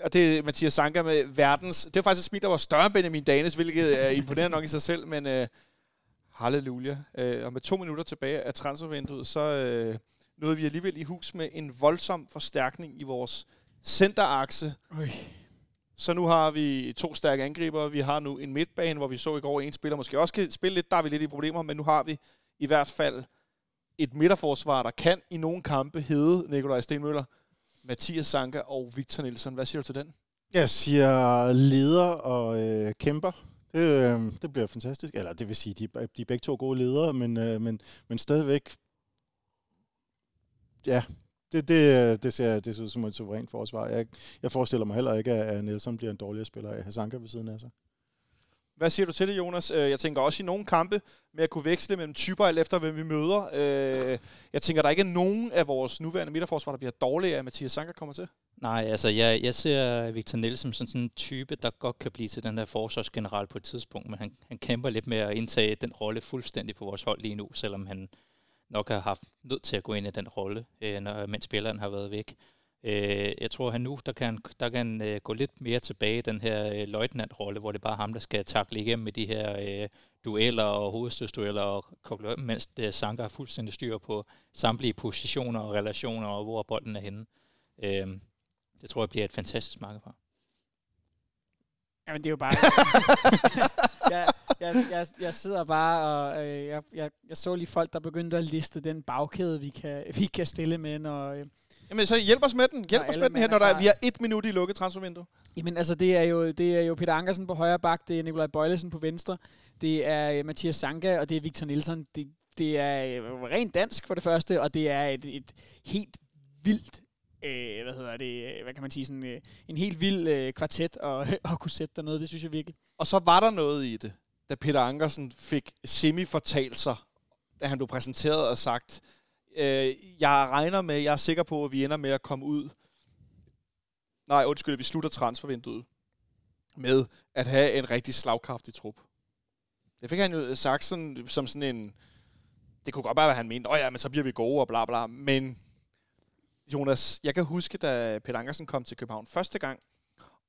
Og det er Mathias Sanka med verdens... Det er faktisk et smil, der var større end Benjamin Danes, hvilket er imponerende nok i sig selv, men øh, halleluja. Øh, og med to minutter tilbage af transfervinduet, så øh, nåede vi alligevel i hus med en voldsom forstærkning i vores centerakse. Ui. Så nu har vi to stærke angriber. Vi har nu en midtbane, hvor vi så i går, en spiller måske også kan spille lidt. Der er vi lidt i problemer, men nu har vi i hvert fald et midterforsvar, der kan i nogle kampe hedde Nikolaj Stenmøller, Mathias Sanka og Victor Nielsen. Hvad siger du til den? Jeg siger leder og øh, kæmper. Det, øh, det bliver fantastisk. Eller det vil sige, de, de er begge to gode ledere, men, øh, men, men stadigvæk... Ja, det, det, det, ser, det ser ud som et suverænt forsvar. Jeg, jeg forestiller mig heller ikke, at Nielsen bliver en dårligere spiller af Sanka ved siden af sig. Hvad siger du til det, Jonas? Øh, jeg tænker også i nogle kampe med at kunne veksle mellem typer, alt efter hvem vi møder. Øh, jeg tænker, der ikke er nogen af vores nuværende midterforsvar, der bliver dårligere, at Mathias Sanka kommer til. Nej, altså jeg, jeg ser Victor Nielsen som sådan en type, der godt kan blive til den her forsvarsgeneral på et tidspunkt, men han, han kæmper lidt med at indtage den rolle fuldstændig på vores hold lige nu, selvom han nok har haft nødt til at gå ind i den rolle, øh, når, mens spilleren har været væk. Øh, jeg tror, han nu der kan, der kan øh, gå lidt mere tilbage i den her øh, løjtnant-rolle, hvor det er bare ham, der skal takle igennem med de her øh, dueller og hovedstødsdueller, og kokler, mens det Sanka har fuldstændig styr på samtlige positioner og relationer, og hvor bolden er henne. Øh, det tror jeg bliver et fantastisk marked for. Jamen, det er jo bare... jeg, jeg, jeg, jeg sidder bare og... Øh, jeg, jeg, jeg så lige folk, der begyndte at liste den bagkæde, vi kan, vi kan stille med, når... Øh, Jamen, så hjælp os med den. Hjælp os med den her, når der er, vi har et minut i lukket transfervindue. Jamen, altså, det er, jo, det er jo Peter Ankersen på højre bak, det er Nikolaj Bøjlesen på venstre, det er uh, Mathias Sanka, og det er Victor Nielsen. Det, det er uh, rent dansk for det første, og det er et, et helt vildt øh, hvad hedder det, hvad kan man sige, sådan øh, en helt vild øh, kvartet og, og kunne sætte der noget, det synes jeg virkelig. Og så var der noget i det, da Peter Ankersen fik semi-fortalelser, da han blev præsenteret og sagt, øh, jeg regner med, jeg er sikker på, at vi ender med at komme ud. Nej, undskyld, vi slutter transfervinduet med at have en rigtig slagkraftig trup. Det fik han jo sagt sådan, som sådan en... Det kunne godt være, at han mente, åh oh ja, men så bliver vi gode og bla bla. Men Jonas, jeg kan huske, da Peter Ankersen kom til København første gang,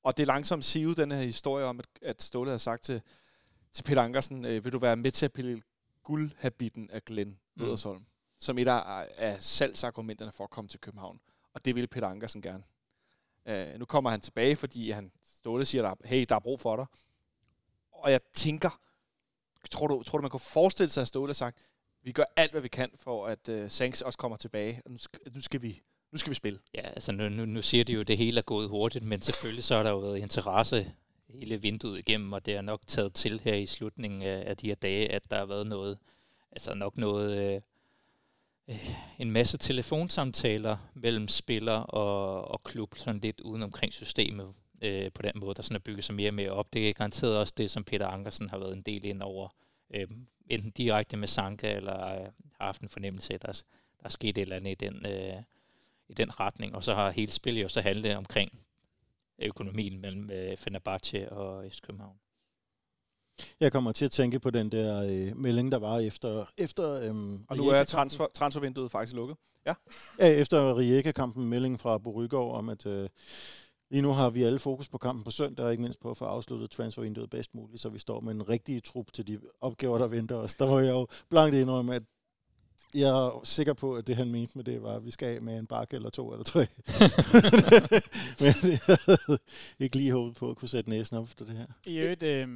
og det langsomt sivede den her historie om, at, at Ståle havde sagt til, til Peter Ankersen, øh, vil du være med til at pille guldhabitten af Glenn mm som et af, af salgsargumenterne for at komme til København. Og det ville Peter Ankersen gerne. Uh, nu kommer han tilbage, fordi han Ståle siger, der, hey, der er brug for dig. Og jeg tænker, tror du, tror du man kunne forestille sig, at Ståle har sagt, vi gør alt, hvad vi kan, for at uh, Sanks også kommer tilbage. Og nu, skal, nu, skal vi, nu skal vi spille. Ja, altså nu, nu, nu siger de jo, at det hele er gået hurtigt, men selvfølgelig så har der jo været interesse hele vinduet igennem, og det er nok taget til her i slutningen af, af de her dage, at der har været noget, altså nok noget, øh, øh, en masse telefonsamtaler mellem spiller og, og klub, sådan lidt uden omkring systemet øh, på den måde, der sådan er bygget sig mere og mere op. Det er garanteret også det, som Peter Ankersen har været en del ind over, øh, enten direkte med Sanka, eller øh, har haft en fornemmelse af, at der, der er sket et eller andet i den, øh, i den retning. Og så har hele spillet jo så handlet omkring økonomien mellem øh, Fenerbahce og Øst København. Jeg kommer til at tænke på den der øh, melding, der var efter... efter øhm, og nu er transfer, transfervinduet faktisk lukket. Ja. ja efter Rijeka-kampen melding fra Borygård om, at øh, Lige nu har vi alle fokus på kampen på søndag, og ikke mindst på at få afsluttet transfervinduet bedst muligt, så vi står med en rigtig trup til de opgaver, der venter os. Der var jeg jo blankt indrømme, at jeg er sikker på, at det han mente med det var, at vi skal af med en bakke eller to eller tre. Men jeg havde ikke lige håbet på at kunne sætte næsen op for det her. I øvrigt, øh,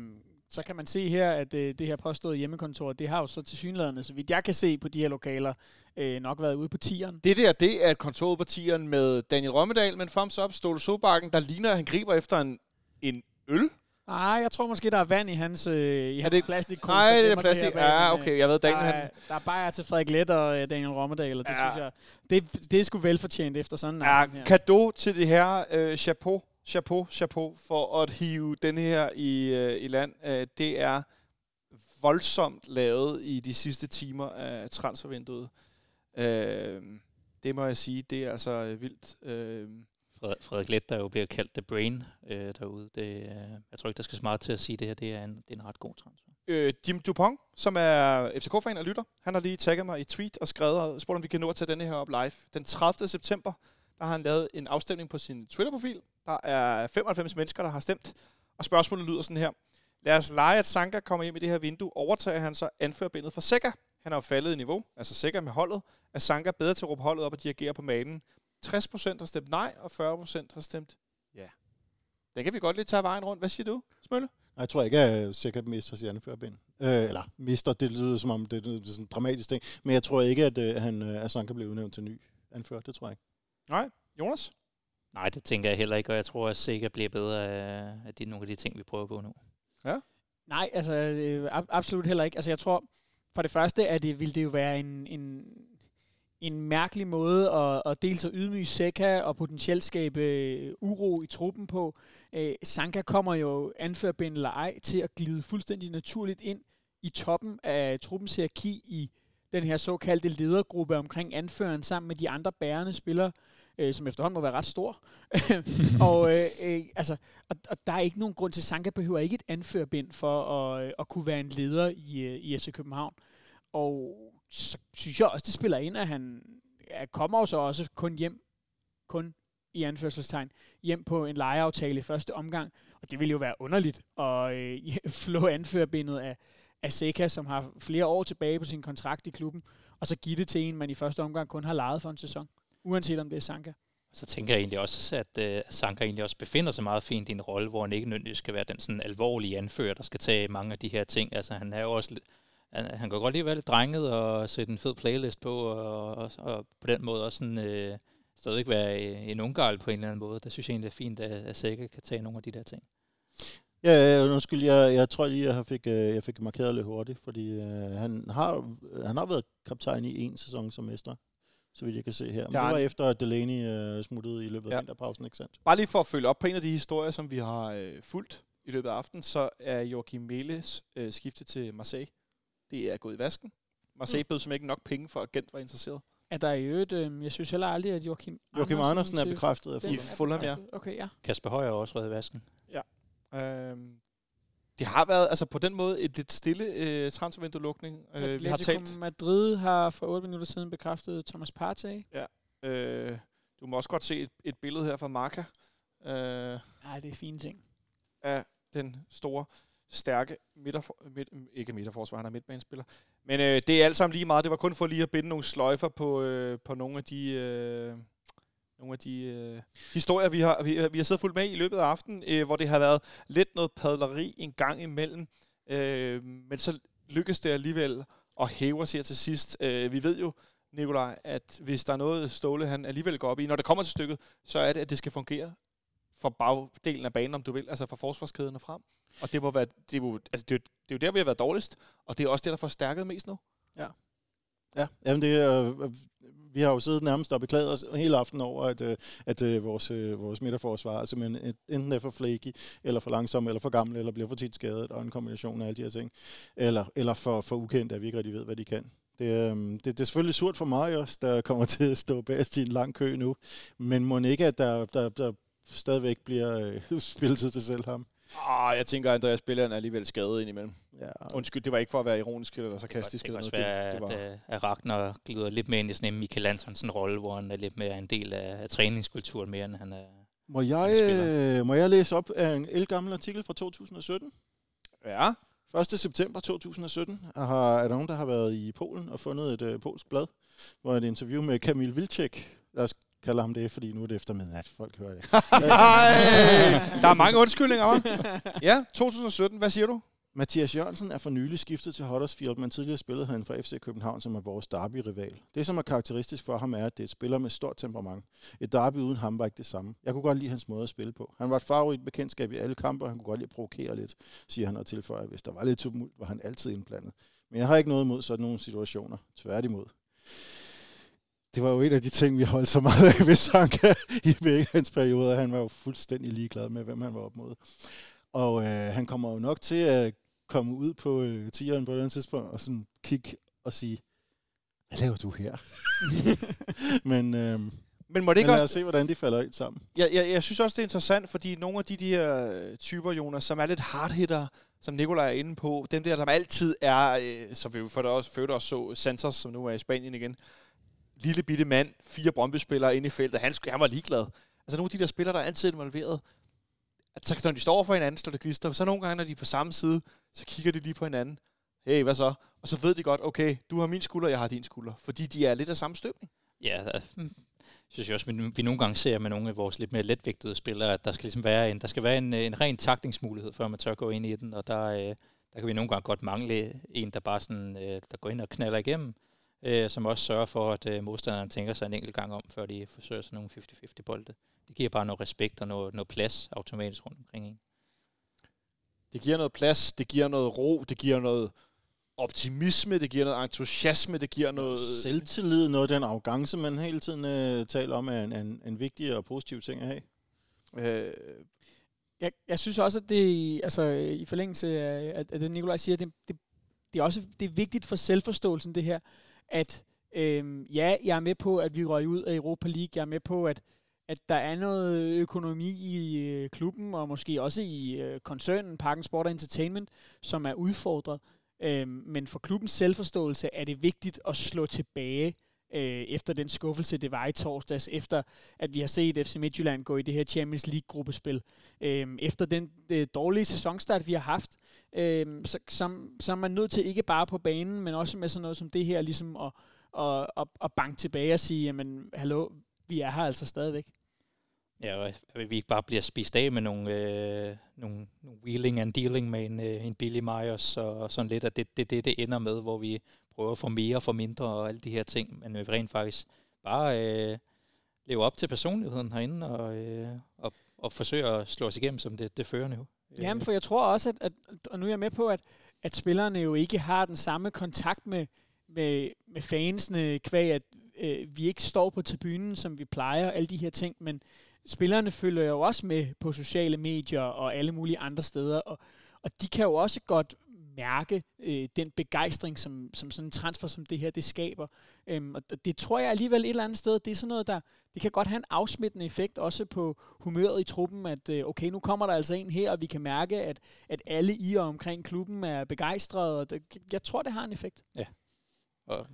så kan man se her, at øh, det her påståede hjemmekontor, det har jo så til synlædende, så vidt jeg kan se på de her lokaler, øh, nok været ude på tieren. Det der, det er et kontor på tieren med Daniel Rømmedal med en thumbs up, Ståle Sobakken, der ligner, at han griber efter en, en øl. Nej, jeg tror måske, der er vand i hans, øh, i Er hans det- plastik. Nej, det er plastik. Ja, okay, jeg ved, Der, Daniel, er, han, der er bare til Frederik Let og øh, Daniel Rommedal, og det Ja. synes jeg, det, det er sgu velfortjent efter sådan en Ja, kado til det her. Øh, chapeau, chapeau, chapeau for at hive den her i, øh, i land. Øh, det er voldsomt lavet i de sidste timer af transfervinduet. Øh, det må jeg sige, det er altså øh, vildt. Øh, Frederik, Frederik Let, der jo bliver kaldt The Brain øh, derude. Det, øh, jeg tror ikke, der skal smart til at sige det her. Det er en, det er en ret god transfer. øh, Jim Dupont, som er FCK-fan og lytter, han har lige tagget mig i tweet og skrevet og spurgt, om vi kan nå at tage denne her op live. Den 30. september, der har han lavet en afstemning på sin Twitter-profil. Der er 95 mennesker, der har stemt, og spørgsmålet lyder sådan her. Lad os lege, at Sanka kommer hjem i det her vindue. Overtager han så anførbindet for Sækker? Han er jo faldet i niveau, altså Sækker med holdet. Er Sanka bedre til at råbe holdet op og dirigere på manen? 60% har stemt nej, og 40% har stemt ja. Den kan vi godt lige tage vejen rundt. Hvad siger du, Smølle? Nej, Jeg tror ikke, at jeg sikkert mister sit anførbind. Øh, eller mister, det lyder som om, det, det er sådan en dramatisk ting. Men jeg tror ikke, at øh, han øh, Asan kan blive udnævnt til ny anfører. Det tror jeg ikke. Nej. Jonas? Nej, det tænker jeg heller ikke, og jeg tror, at Sega bliver bedre af, af de, nogle af de ting, vi prøver på nu. Nej, altså øh, ab- absolut heller ikke. Altså jeg tror, for det første, at det ville det jo være en, en, en mærkelig måde at, at dele at ydmyge Seca og potentielt skabe øh, uro i truppen på. Øh, Sanka kommer jo, anførbind eller ej, til at glide fuldstændig naturligt ind i toppen af truppens hierarki i den her såkaldte ledergruppe omkring anføreren sammen med de andre bærende spillere, øh, som efterhånden må være ret stor. og, øh, øh, altså, og, og der er ikke nogen grund til, at Sanka behøver ikke et anførbind for at, øh, at kunne være en leder i, øh, i FC København. Og så synes jeg også, det spiller ind, at han ja, kommer jo så også kun hjem, kun i anførselstegn, hjem på en lejeaftale i første omgang. Og det ville jo være underligt at øh, flå anførbindet af, af Seca, som har flere år tilbage på sin kontrakt i klubben, og så give det til en, man i første omgang kun har lejet for en sæson. Uanset om det er Sanka. Så tænker jeg egentlig også, at øh, Sanka egentlig også befinder sig meget fint i en rolle, hvor han ikke nødvendigvis skal være den sådan alvorlige anfører, der skal tage mange af de her ting. Altså han er jo også han, han kan godt lige være lidt drenget og sætte en fed playlist på, og, og, og på den måde også sådan, øh, stadig være øh, en unggarl på en eller anden måde. Det synes jeg egentlig er fint, at, at Sække kan tage nogle af de der ting. Ja, ja, undskyld, jeg, jeg tror lige, jeg fik, øh, jeg fik markeret lidt hurtigt, fordi øh, han, har, han har været kaptajn i en sæson som mester, så vidt jeg kan se her. Men det var efter, at Delaney øh, smuttede i løbet af ja. vinterpausen, ikke sandt? Bare lige for at følge op på en af de historier, som vi har øh, fulgt i løbet af aftenen, så er Joachim Meles øh, skiftet til Marseille. Det er gået i vasken. Marseille mm. bød simpelthen ikke nok penge for, at Gent var interesseret. Er der i øvrigt, øh, jeg synes heller aldrig, at Joachim, Joachim Andersen er til- bekræftet af Den I er Fulham. Fulham, ja. Okay, ja. Kasper Højer er også rød i vasken. Øhm, det har været altså på den måde et lidt stille øh, transfervindue-lukning. Øh, vi har talt, Madrid har for 8 minutter siden bekræftet Thomas Partey. øh, du må også godt se et, et billede her fra Marca øh, Nej, det er fine ting. af den store, stærke midterfor, midt, ikke midterforsvar, han er midtbanespiller. Men øh, det er alt sammen lige meget. Det var kun for lige at binde nogle sløjfer på, øh, på nogle af de... Øh, nogle af de øh, historier, vi har, vi, vi har siddet fuldt med i løbet af aftenen, øh, hvor det har været lidt noget padleri en gang imellem. Øh, men så lykkes det alligevel at hæve os her til sidst. Øh, vi ved jo, Nikolaj, at hvis der er noget Ståle, han alligevel går op i, når det kommer til stykket, så er det, at det skal fungere fra bagdelen af banen, om du vil, altså fra forsvarskæden og frem. Og det må være, det er jo, altså det, det er jo der, vi har været dårligst, og det er også det, der får stærket mest nu. Ja, jamen det øh, øh, vi har jo siddet nærmest og beklaget os hele aften over, at, øh, at øh, vores, øh, vores midterforsvar er simpelthen et- enten er for flaky, eller for langsom, eller for gammel, eller bliver for tit skadet, og en kombination af alle de her ting. Eller, eller for, for ukendt, at vi ikke rigtig ved, hvad de kan. Det, øh, det, det er selvfølgelig surt for mig også, der kommer til at stå bagerst i en lang kø nu. Men må ikke, at der, der, der stadigvæk bliver øh, spilletid til selv ham. Ah, jeg tænker, at Andreas Billeren er alligevel skadet indimellem. Ja, Undskyld, det var ikke for at være ironisk eller Det sarkastisk. kan eller også noget. være, det, det var, at, øh, at Ragnar glider lidt mere ind i sådan en Michael Antonsen-rolle, hvor han er lidt mere en del af, af træningskulturen mere, end han er... Må jeg, øh, må jeg læse op af en elgammel artikel fra 2017? Ja. 1. september 2017 har, er der nogen, der har været i Polen og fundet et øh, polsk blad, hvor et interview med Kamil Vilcek, lad os kalde ham det, fordi nu er det eftermiddag, folk hører det. Der er mange undskyldninger, hva'? Ja, 2017. Hvad siger du? Mathias Jørgensen er for nylig skiftet til Huddersfield, men tidligere spillede han for FC København, som er vores derby-rival. Det, som er karakteristisk for ham, er, at det er et spiller med stort temperament. Et derby uden ham var ikke det samme. Jeg kunne godt lide hans måde at spille på. Han var et favorit bekendtskab i alle kampe, og han kunne godt lide at provokere lidt, siger han og tilføjer. Hvis der var lidt tumult, var han altid indblandet. Men jeg har ikke noget imod sådan nogle situationer. Tværtimod. Det var jo en af de ting, vi holdt så meget af ved Sanka i begge hans perioder. Han var jo fuldstændig ligeglad med, hvem han var op mod. Og øh, han kommer jo nok til at komme ud på øh, tieren på et eller andet tidspunkt og sådan kigge og sige, hvad laver du her? men øh, Men må det men ikke lad os også... se, hvordan de falder ind sammen. Jeg, jeg, jeg synes også, det er interessant, fordi nogle af de, de her øh, typer, Jonas, som er lidt hardhitter, som Nikolaj er inde på, dem der, som altid er, øh, som vi for det også, før også så, Santos, som nu er i Spanien igen, lille bitte mand, fire Brøndby-spillere inde i feltet, han, han var ligeglad. Altså nogle af de der spillere, der er altid involveret, at så når de står for hinanden, står det klister, så nogle gange, når de er på samme side, så kigger de lige på hinanden. Hey, hvad så? Og så ved de godt, okay, du har min skulder, jeg har din skulder. Fordi de er lidt af samme støbning. Ja, altså, hmm. jeg synes jeg også, vi, vi nogle gange ser med nogle af vores lidt mere letvægtede spillere, at der skal ligesom være en, der skal være en, øh, en ren taktingsmulighed, før man tør gå ind i den, og der, øh, der kan vi nogle gange godt mangle en, der bare sådan, øh, der går ind og knaller igennem, øh, som også sørger for, at øh, modstanderen tænker sig en enkelt gang om, før de forsøger sådan nogle 50-50 bolde. Det giver bare noget respekt og noget, noget plads automatisk rundt omkring en. Det giver noget plads, det giver noget ro, det giver noget optimisme, det giver noget entusiasme, det giver noget... Selvtillid, noget af den arrogance, man hele tiden øh, taler om, er en, en, en vigtig og positiv ting at have. Øh, jeg, jeg synes også, at det altså, i forlængelse af, at, at det, Nikolaj siger, det, det, det er også det er vigtigt for selvforståelsen, det her, at øh, ja, jeg er med på, at vi røg ud af Europa League. Jeg er med på, at, at der er noget økonomi i øh, klubben, og måske også i øh, koncernen Parken Sport Entertainment, som er udfordret. Øh, men for klubbens selvforståelse er det vigtigt at slå tilbage øh, efter den skuffelse, det var i torsdags, efter at vi har set FC Midtjylland gå i det her Champions League-gruppespil. øh, efter den øh, dårlige sæsonstart, vi har haft, øh, så, så, så er man nødt til ikke bare på banen, men også med sådan noget som det her, ligesom at, at, at, at banke tilbage og sige, jamen, hallo, vi er her altså stadigvæk. Ja, og at vi ikke bare bliver spist af med nogle, øh, nogle, nogle wheeling and dealing med en, øh, en Billy Myers og sådan lidt, at det det, det, det ender med, hvor vi prøver at få mere for mindre og alle de her ting, men vi rent faktisk bare øh, leve op til personligheden herinde og, øh, og, og forsøge at slå os igennem som det, det førende. Øh. Jamen, for jeg tror også, at, at, og nu er jeg med på, at, at spillerne jo ikke har den samme kontakt med, med, med fansene, kvæg at øh, vi ikke står på tribunen, som vi plejer, alle de her ting, men spillerne følger jo også med på sociale medier og alle mulige andre steder, og, og de kan jo også godt mærke øh, den begejstring, som, som sådan en transfer som det her, det skaber. Øhm, og det tror jeg alligevel et eller andet sted, det er sådan noget, der det kan godt have en afsmittende effekt også på humøret i truppen, at øh, okay, nu kommer der altså en her, og vi kan mærke, at, at alle i og omkring klubben er begejstrede, og det, jeg tror, det har en effekt. Ja. Og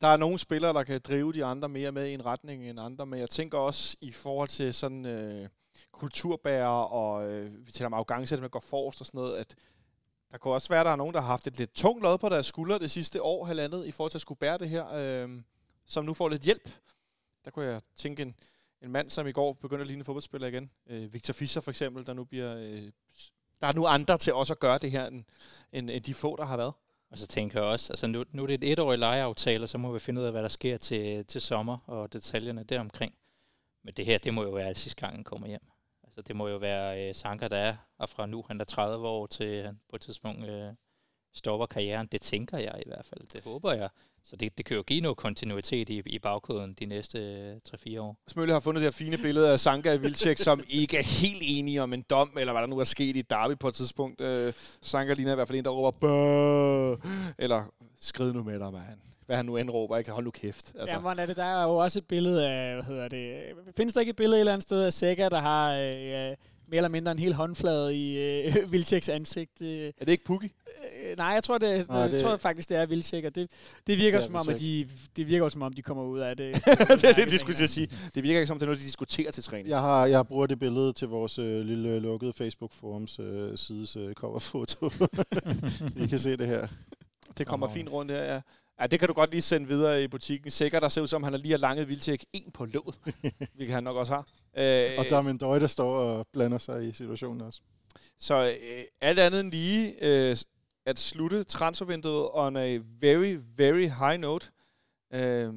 der er nogle spillere, der kan drive de andre mere med i en retning end andre, men jeg tænker også i forhold til sådan øh, kulturbærer, og øh, vi taler om arrogance, at man går forrest og sådan noget, at der kunne også være, at der er nogen, der har haft et lidt tungt lod på deres skuldre det sidste år, halvandet, i forhold til at skulle bære det her, øh, som nu får lidt hjælp. Der kunne jeg tænke en, en mand, som i går begyndte at ligne fodboldspiller igen. Øh, Victor Fischer for eksempel, der nu bliver... Øh, der er nu andre til også at gøre det her, end, end, end de få, der har været. Og så tænker jeg også, altså nu, nu er det et etårigt lejeaftale, og så må vi finde ud af, hvad der sker til, til sommer, og detaljerne deromkring. Men det her, det må jo være sidste gang, han kommer hjem. Så det må jo være øh, Sanka, der er, og fra nu han er 30 år til han på et tidspunkt øh, stopper karrieren. Det tænker jeg i hvert fald, det håber jeg. Så det, det kan jo give noget kontinuitet i, i bagkoden de næste øh, 3-4 år. Smølle har fundet det her fine billede af Sanka i Vilcek, som ikke er helt enige om en dom, eller hvad der nu er sket i Derby på et tidspunkt. Øh, Sanka ligner i hvert fald en, der råber, Bøh! eller skrid nu med dig, mand. Hvad han nu end råber, ikke? Hold nu kæft. Altså. Ja, hvordan er det? Der er jo også et billede af, hvad hedder det, findes der ikke et billede et eller andet sted af Sega, der har øh, mere eller mindre en hel håndflade i øh, Vilceks ansigt? Øh, er det ikke Pukki? Øh, nej, jeg tror, det, Nej, det, jeg tror faktisk, det er Vildtjek, og det, det virker Det som om, at de, det virker som om, de kommer ud af det. det er det, de skulle sige. Det virker ikke som, det er noget, de diskuterer til træning. Jeg har, jeg bruger det billede til vores øh, lille lukkede Facebook-forums øh, sides øh, coverfoto. I kan se det her. Det kommer fint rundt her, ja. Ja, det kan du godt lige sende videre i butikken. Sikkert, der ser ud som, han har lige har langet Vildtjek en på låget, hvilket han nok også har. Øh, Og der er min døje, der står og blander sig i situationen også. Så øh, alt andet end lige øh, at slutte transfervinduet on a very, very high note. Øh,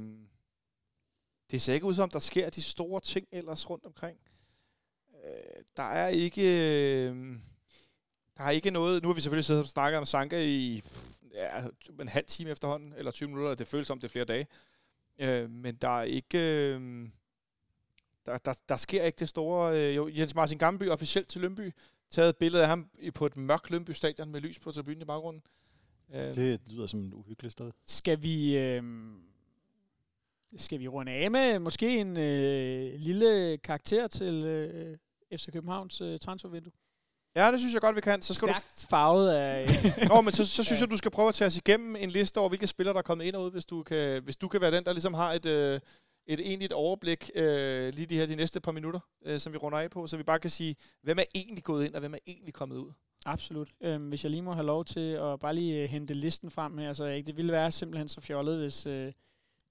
det ser ikke ud som, der sker de store ting ellers rundt omkring. Øh, der er ikke... Øh, der er ikke noget... Nu har vi selvfølgelig siddet og snakket om Sanka i ja, en halv time efterhånden, eller 20 minutter. Det føles som, det er flere dage. Øh, men der er ikke... Øh, der, der, der sker ikke det store... Øh, jo, Jens Martin Gamby officielt til Lønby taget et billede af ham på et mørkt Lønby stadion med lys på tribunen i baggrunden. Øh, Det lyder som en uhyggelig sted. Skal vi... Øh, skal vi runde af med måske en øh, lille karakter til øh, FC Københavns øh, transfervindue? Ja, det synes jeg godt, vi kan. Så skal Stærkt farvet af... du, Nå, men så, så synes jeg, du skal prøve at tage os igennem en liste over, hvilke spillere, der er kommet ind og ud, hvis du kan, hvis du kan være den, der ligesom har et, øh, et egentligt overblik øh, lige de her de næste par minutter, øh, som vi runder af på, så vi bare kan sige, hvem er egentlig gået ind, og hvem er egentlig kommet ud. Absolut. Øhm, hvis jeg lige må have lov til at bare lige øh, hente listen frem her, så jeg, det ville være simpelthen så fjollet, hvis øh,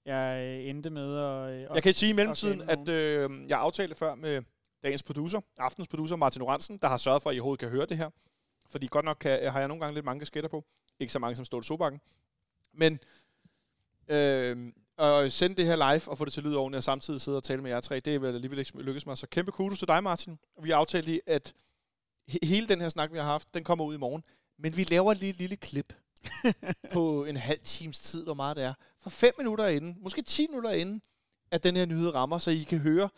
jeg øh, endte med at... Øh, Jeg kan sige i mellemtiden, at øh, jeg aftalte før med dagens producer, aftens producer Martin Oransen, der har sørget for, at I overhovedet kan høre det her. Fordi godt nok kan, har jeg nogle gange lidt mange kasketter på. Ikke så mange som Ståle Sobakken. Men øh, at sende det her live og få det til lyd ordentligt, og samtidig sidde og tale med jer tre, det er vel alligevel ikke lykkes mig. Så kæmpe kudos til dig, Martin. Vi har aftalt lige, at he- hele den her snak, vi har haft, den kommer ud i morgen. Men vi laver lige et lille klip på en halv times tid, hvor meget det er. For fem minutter inden, måske 10 minutter inden, at den her nyhed rammer, så I kan høre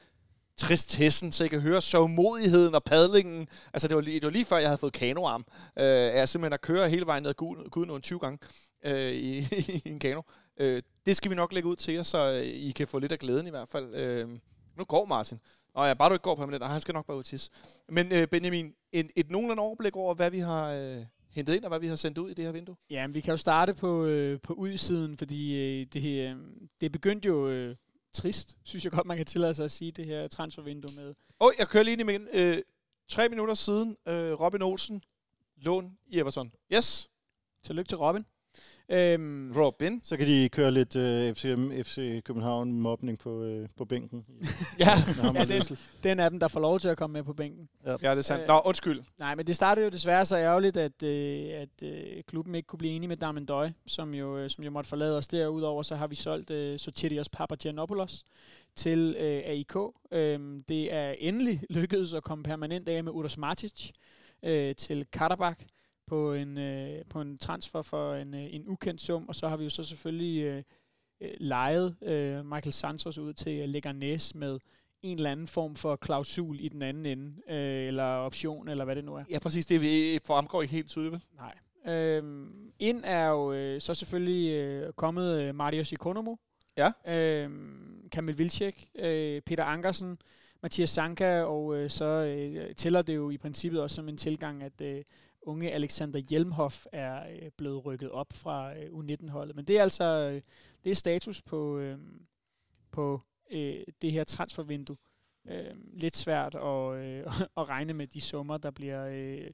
tristessen, så jeg kan høre sovmodigheden og padlingen. Altså, det var lige, det var lige før, jeg havde fået kanoarm. Øh, jeg simpelthen at køre hele vejen ned ad Gud- Gudenåen 20 gange øh, i, i en kano. Øh, det skal vi nok lægge ud til jer, så øh, I kan få lidt af glæden i hvert fald. Øh, nu går Martin. Og ja, bare du ikke går permanent, og han skal nok bare ud til. Men øh, Benjamin, et, et nogenlunde overblik over, hvad vi har øh, hentet ind, og hvad vi har sendt ud i det her vindue. Ja, men vi kan jo starte på, øh, på udsiden, fordi øh, det, øh, det begyndte jo øh, trist, synes jeg godt, man kan tillade sig at sige, det her transfervindue med. Og jeg kører lige ind i min. Øh, tre minutter siden, øh, Robin Olsen, lån i Everton. Yes, Tillykke til Robin. Øhm, Robin. Så kan de køre lidt øh, FC, FC København mobning på, øh, på bænken. Ja, Ja, Løssel. den af dem, der får lov til at komme med på bænken. ja, det er sandt. Øh, Nå, undskyld. Nej, men det startede jo desværre så ærgerligt, at, øh, at øh, klubben ikke kunne blive enige med Darmen Døj, som jo, øh, som jo måtte forlade os. Derudover så har vi solgt øh, Sotirios Papagiannopoulos til øh, AIK. Øhm, det er endelig lykkedes at komme permanent af med Uros Matic øh, til Karabakh på en, øh, på en transfer for en, øh, en ukendt sum, og så har vi jo så selvfølgelig øh, øh, lejet øh, Michael Santos ud til Leganes med en eller anden form for klausul i den anden ende, øh, eller option, eller hvad det nu er. Ja, præcis. Det vi- fremgår ikke helt tydeligt. vel? Nej. Øhm, ind er jo øh, så selvfølgelig øh, kommet øh, Marius Ikonomo, Ja. øhm, Kamil Vilcek, øh, Peter Ankersen, Mathias Sanka, og øh, så øh, tæller det jo i princippet også som en tilgang, at øh, unge Alexander Hjelmhoff er øh, blevet rykket op fra øh, U19-holdet. Men det er altså øh, det er status på, øh, på øh, det her transfervindue. Øh, lidt svært at, øh, at regne med de summer, der bliver øh,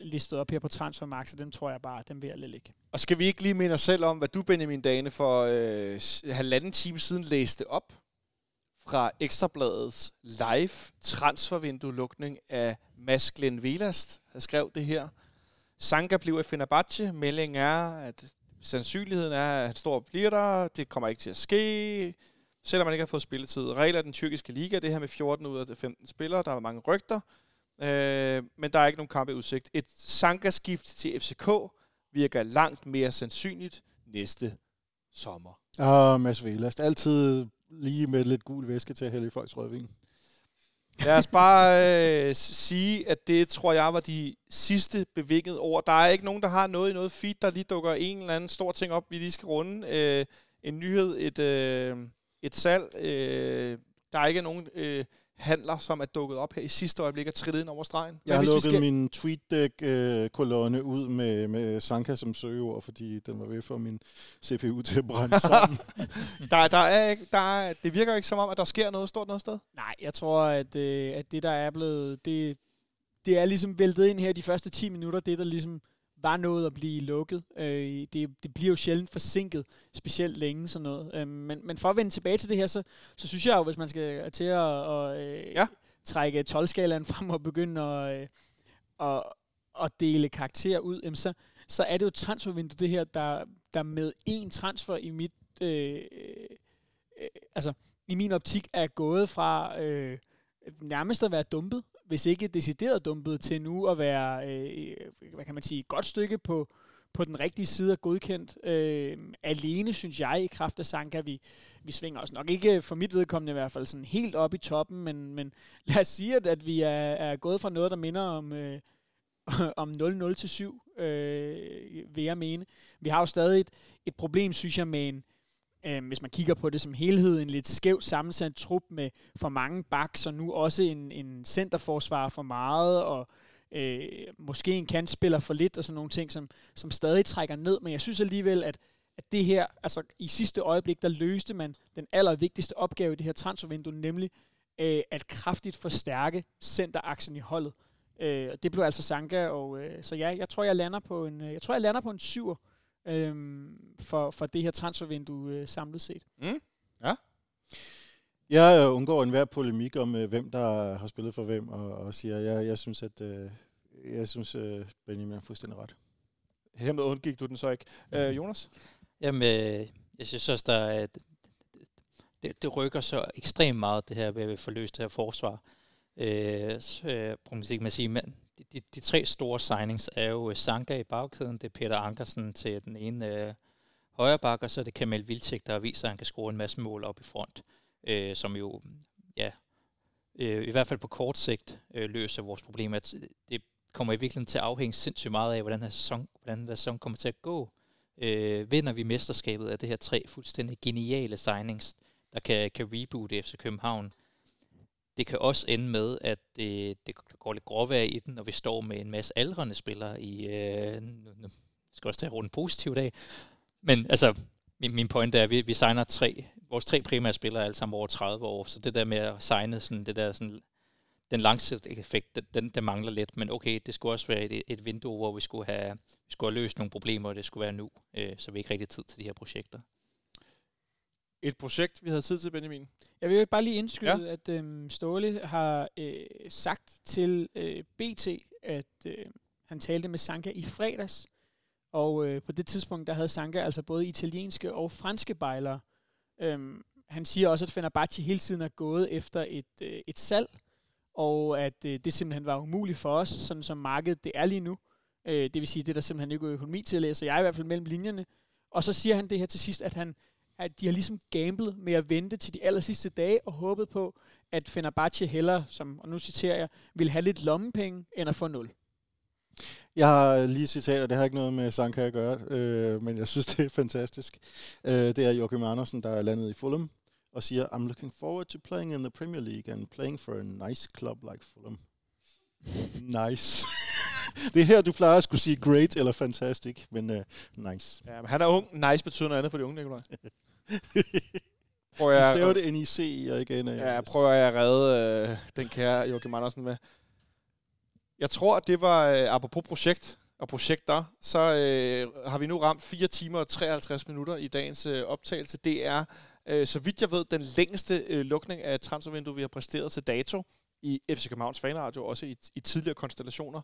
listet op her på Transfermarkt, så dem tror jeg bare, dem vil jeg lidt ligge. Og skal vi ikke lige minde os selv om, hvad du, Benjamin Dane, for øh, halvanden time siden læste op fra Ekstrabladets live transfervindue-lukning af Mads Glenn Velast, der skrev det her. Sanka bliver i Fenerbahce. Meldingen er, at sandsynligheden er, at han står og bliver der. Det kommer ikke til at ske, selvom man ikke har fået spilletid. Regler af den tyrkiske liga, det her med 14 ud af 15 spillere. Der er mange rygter. Øh, men der er ikke nogen kamp i udsigt. Et Sanka-skift til FCK virker langt mere sandsynligt næste sommer. Og Mads Velast. Altid lige med lidt gul væske til at hælde i folks rødvin. Lad os bare øh, sige, at det tror jeg var de sidste bevingede ord. Der er ikke nogen, der har noget i noget feed, der lige dukker en eller anden stor ting op, vi lige skal runde. Øh, en nyhed, et, øh, et salg. Øh, der er ikke nogen øh, handler, som er dukket op her i sidste øjeblik og trillet ind over stregen. Jeg har lukket skal- min TweetDeck-kolonne ud med, med Sanka som søgeord, fordi den var ved at få min CPU til at brænde sammen. Der, der er ikke, der er, det virker ikke som om, at der sker noget stort noget sted. Nej, jeg tror, at, øh, at det, der er blevet... Det, det er ligesom væltet ind her de første 10 minutter, det der ligesom var nået at blive lukket. Øh, det, det bliver jo sjældent forsinket, specielt længe sådan noget. Øh, men, men for at vende tilbage til det her, så, så synes jeg jo, hvis man skal til at, at øh, Ja. trække 12-skalaen frem og begynde at, øh, at, at dele karakterer ud, jamen så, så er det jo et transfervindue, det her, der, der med én transfer i mit... Øh, øh, altså, i min optik er gået fra øh, nærmest at være dumpet, hvis ikke decideret dumpet, til nu at være, øh, øh, hvad kan man sige, et godt stykke på, på den rigtige side af godkendt. Øh, alene, synes jeg, i kraft af Sanka, vi, vi svinger os nok ikke, for mit vedkommende i hvert fald, sådan helt op i toppen, men, men lad os sige, at, at vi er, er gået fra noget, der minder om, øh, om 0-0 til 7, øh, vil jeg mene. Vi har jo stadig et, et problem, synes jeg, med en, øh, hvis man kigger på det som helhed, en lidt skævt sammensat trup med for mange backs, og nu også en, en centerforsvar for meget, og øh, måske en kantspiller for lidt, og sådan nogle ting, som, som stadig trækker ned. Men jeg synes alligevel, at, at det her, altså i sidste øjeblik, der løste man den allervigtigste opgave i det her transfervindue, nemlig øh, at kraftigt forstærke centeraksen i holdet. Øh, og det blev altså Sanka, og øh, så ja, jeg tror, jeg lander på en, øh, jeg tror, jeg lander på en syver øhm, for, for det her transfervindue øh, samlet set. Jeg øh, undgår enhver polemik om, øh, hvem der har spillet for hvem, og, og siger, jeg, jeg synes, at øh, jeg synes, øh, Benjamin er fuldstændig ret. Hermed undgik du den så ikke. Øh, Jonas? Jamen, øh, jeg synes også, der er, det, det rykker så ekstremt meget, det her ved at få løst det her forsvar. Øh, så, øh, at sige, men de, de, tre store signings er jo øh, Sanka i bagkæden, det er Peter Ankersen til den ene øh, højre bak, og så er det Kamel Vilcek, der viser, at han kan score en masse mål op i front, øh, som jo, ja, øh, i hvert fald på kort sigt øh, løser vores problemer. At øh, Det kommer i virkeligheden til at afhænge sindssygt meget af, hvordan den her sæson, hvordan den her sæson kommer til at gå. Øh, vinder vi mesterskabet af det her tre fuldstændig geniale signings, der kan, kan reboote FC København. Det kan også ende med, at det, det går lidt gråvejr i den, når vi står med en masse aldrende spillere i... Øh, nu, nu skal jeg også tage rundt en positiv dag. Men altså, min, min point er, at vi, vi signer tre, vores tre primære spillere er alle sammen over 30 år, så det der med at signe sådan, det der sådan, den langsigtede effekt, den, den, den mangler lidt, men okay, det skulle også være et, et vindue, hvor vi skulle, have, vi skulle have løst nogle problemer, og det skulle være nu, øh, så vi ikke rigtig tid til de her projekter. Et projekt, vi havde tid til, Benjamin. Jeg vil bare lige indskyde, ja. at øhm, Ståle har øh, sagt til øh, BT, at øh, han talte med Sanka i fredags, og øh, på det tidspunkt, der havde Sanka altså både italienske og franske bejlere. Øhm, han siger også, at Fenerbahce hele tiden er gået efter et, øh, et salg, og at øh, det simpelthen var umuligt for os, sådan som markedet det er lige nu. Øh, det vil sige, det er der simpelthen ikke økonomi til at læse, jeg i hvert fald mellem linjerne. Og så siger han det her til sidst, at han at de har ligesom gamblet med at vente til de aller sidste dage og håbet på, at Fenerbahce heller, som, og nu citerer jeg, vil have lidt lommepenge, end at få nul. Jeg har lige citater, det har ikke noget med Sanka at gøre, øh, men jeg synes, det er fantastisk. Øh, det er Joachim Andersen, der er landet i Fulham, og siger, I'm looking forward to playing in the Premier League and playing for a nice club like Fulham. Nice. det er her, du plejer at skulle sige great eller fantastic, men uh, nice. Ja, men han er ung. Nice betyder noget andet for de unge, Nikolaj. Prøver De jeg, staver det NIC og ikke NAS. Ja, prøver jeg at redde øh, den kære Joachim Andersen med. Jeg tror, at det var, øh, apropos projekt og projekter, så øh, har vi nu ramt 4 timer og 53 minutter i dagens øh, optagelse. Det er, øh, så vidt jeg ved, den længste øh, lukning af transfervinduet, vi har præsteret til dato i FC Københavns Fanradio, også i, i tidligere konstellationer.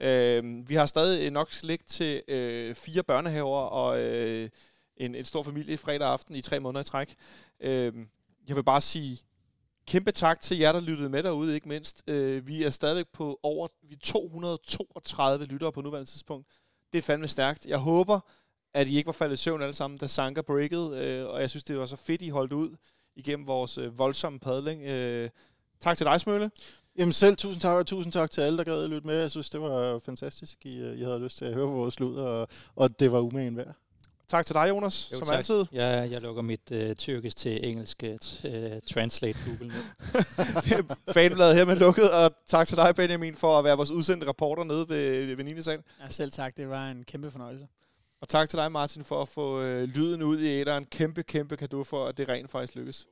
Øh, vi har stadig nok slægt til øh, fire børnehaver og øh, en, en stor familie fredag aften i tre måneder i træk. Øh, jeg vil bare sige kæmpe tak til jer, der lyttede med derude, ikke mindst. Øh, vi er stadigvæk på over vi er 232 lyttere på nuværende tidspunkt. Det er fandme stærkt. Jeg håber, at I ikke var faldet i søvn alle sammen, da Sanka breakede, øh, og jeg synes, det var så fedt, I holdt ud igennem vores øh, voldsomme padling. Øh, tak til dig, Smølle. Jamen selv tusind tak, og tusind tak til alle, der gad at lytte med. Jeg synes, det var fantastisk. I, øh, I havde lyst til at høre vores lyd, og, og det var umagen værd. Tak til dig, Jonas, Jo, som tak. altid. Jeg, jeg lukker mit øh, tyrkisk til engelsk øh, øh, translate Google nu. Fanbladet her med lukket, og tak til dig, Benjamin, for at være vores udsendte reporter nede ved, ved 9. sal. Ja, selv tak. Det var en kæmpe fornøjelse. Og tak til dig, Martin, for at få øh, lyden ud i æderen. Kæmpe, kæmpe kado for, at det rent faktisk lykkes.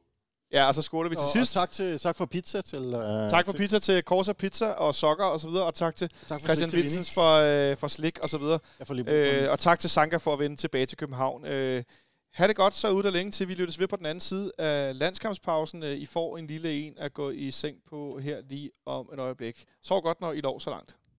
Ja, og så skåler vi til og, sidst. Og tak, til, tak for pizza til... Uh, tak for til, pizza til Corsa Pizza og sokker og så videre, og tak til tak for Christian. Wilsens for, øh, for slik og så videre. Jeg får lige Øh, og tak til Sanka for at vende tilbage til København. Øh, ha' det godt så ude der længe til vi lyttes ved på den anden side af landskampspausen. Øh, I får en lille en at gå i seng på her lige om et øjeblik. Sov godt, når I lov så langt.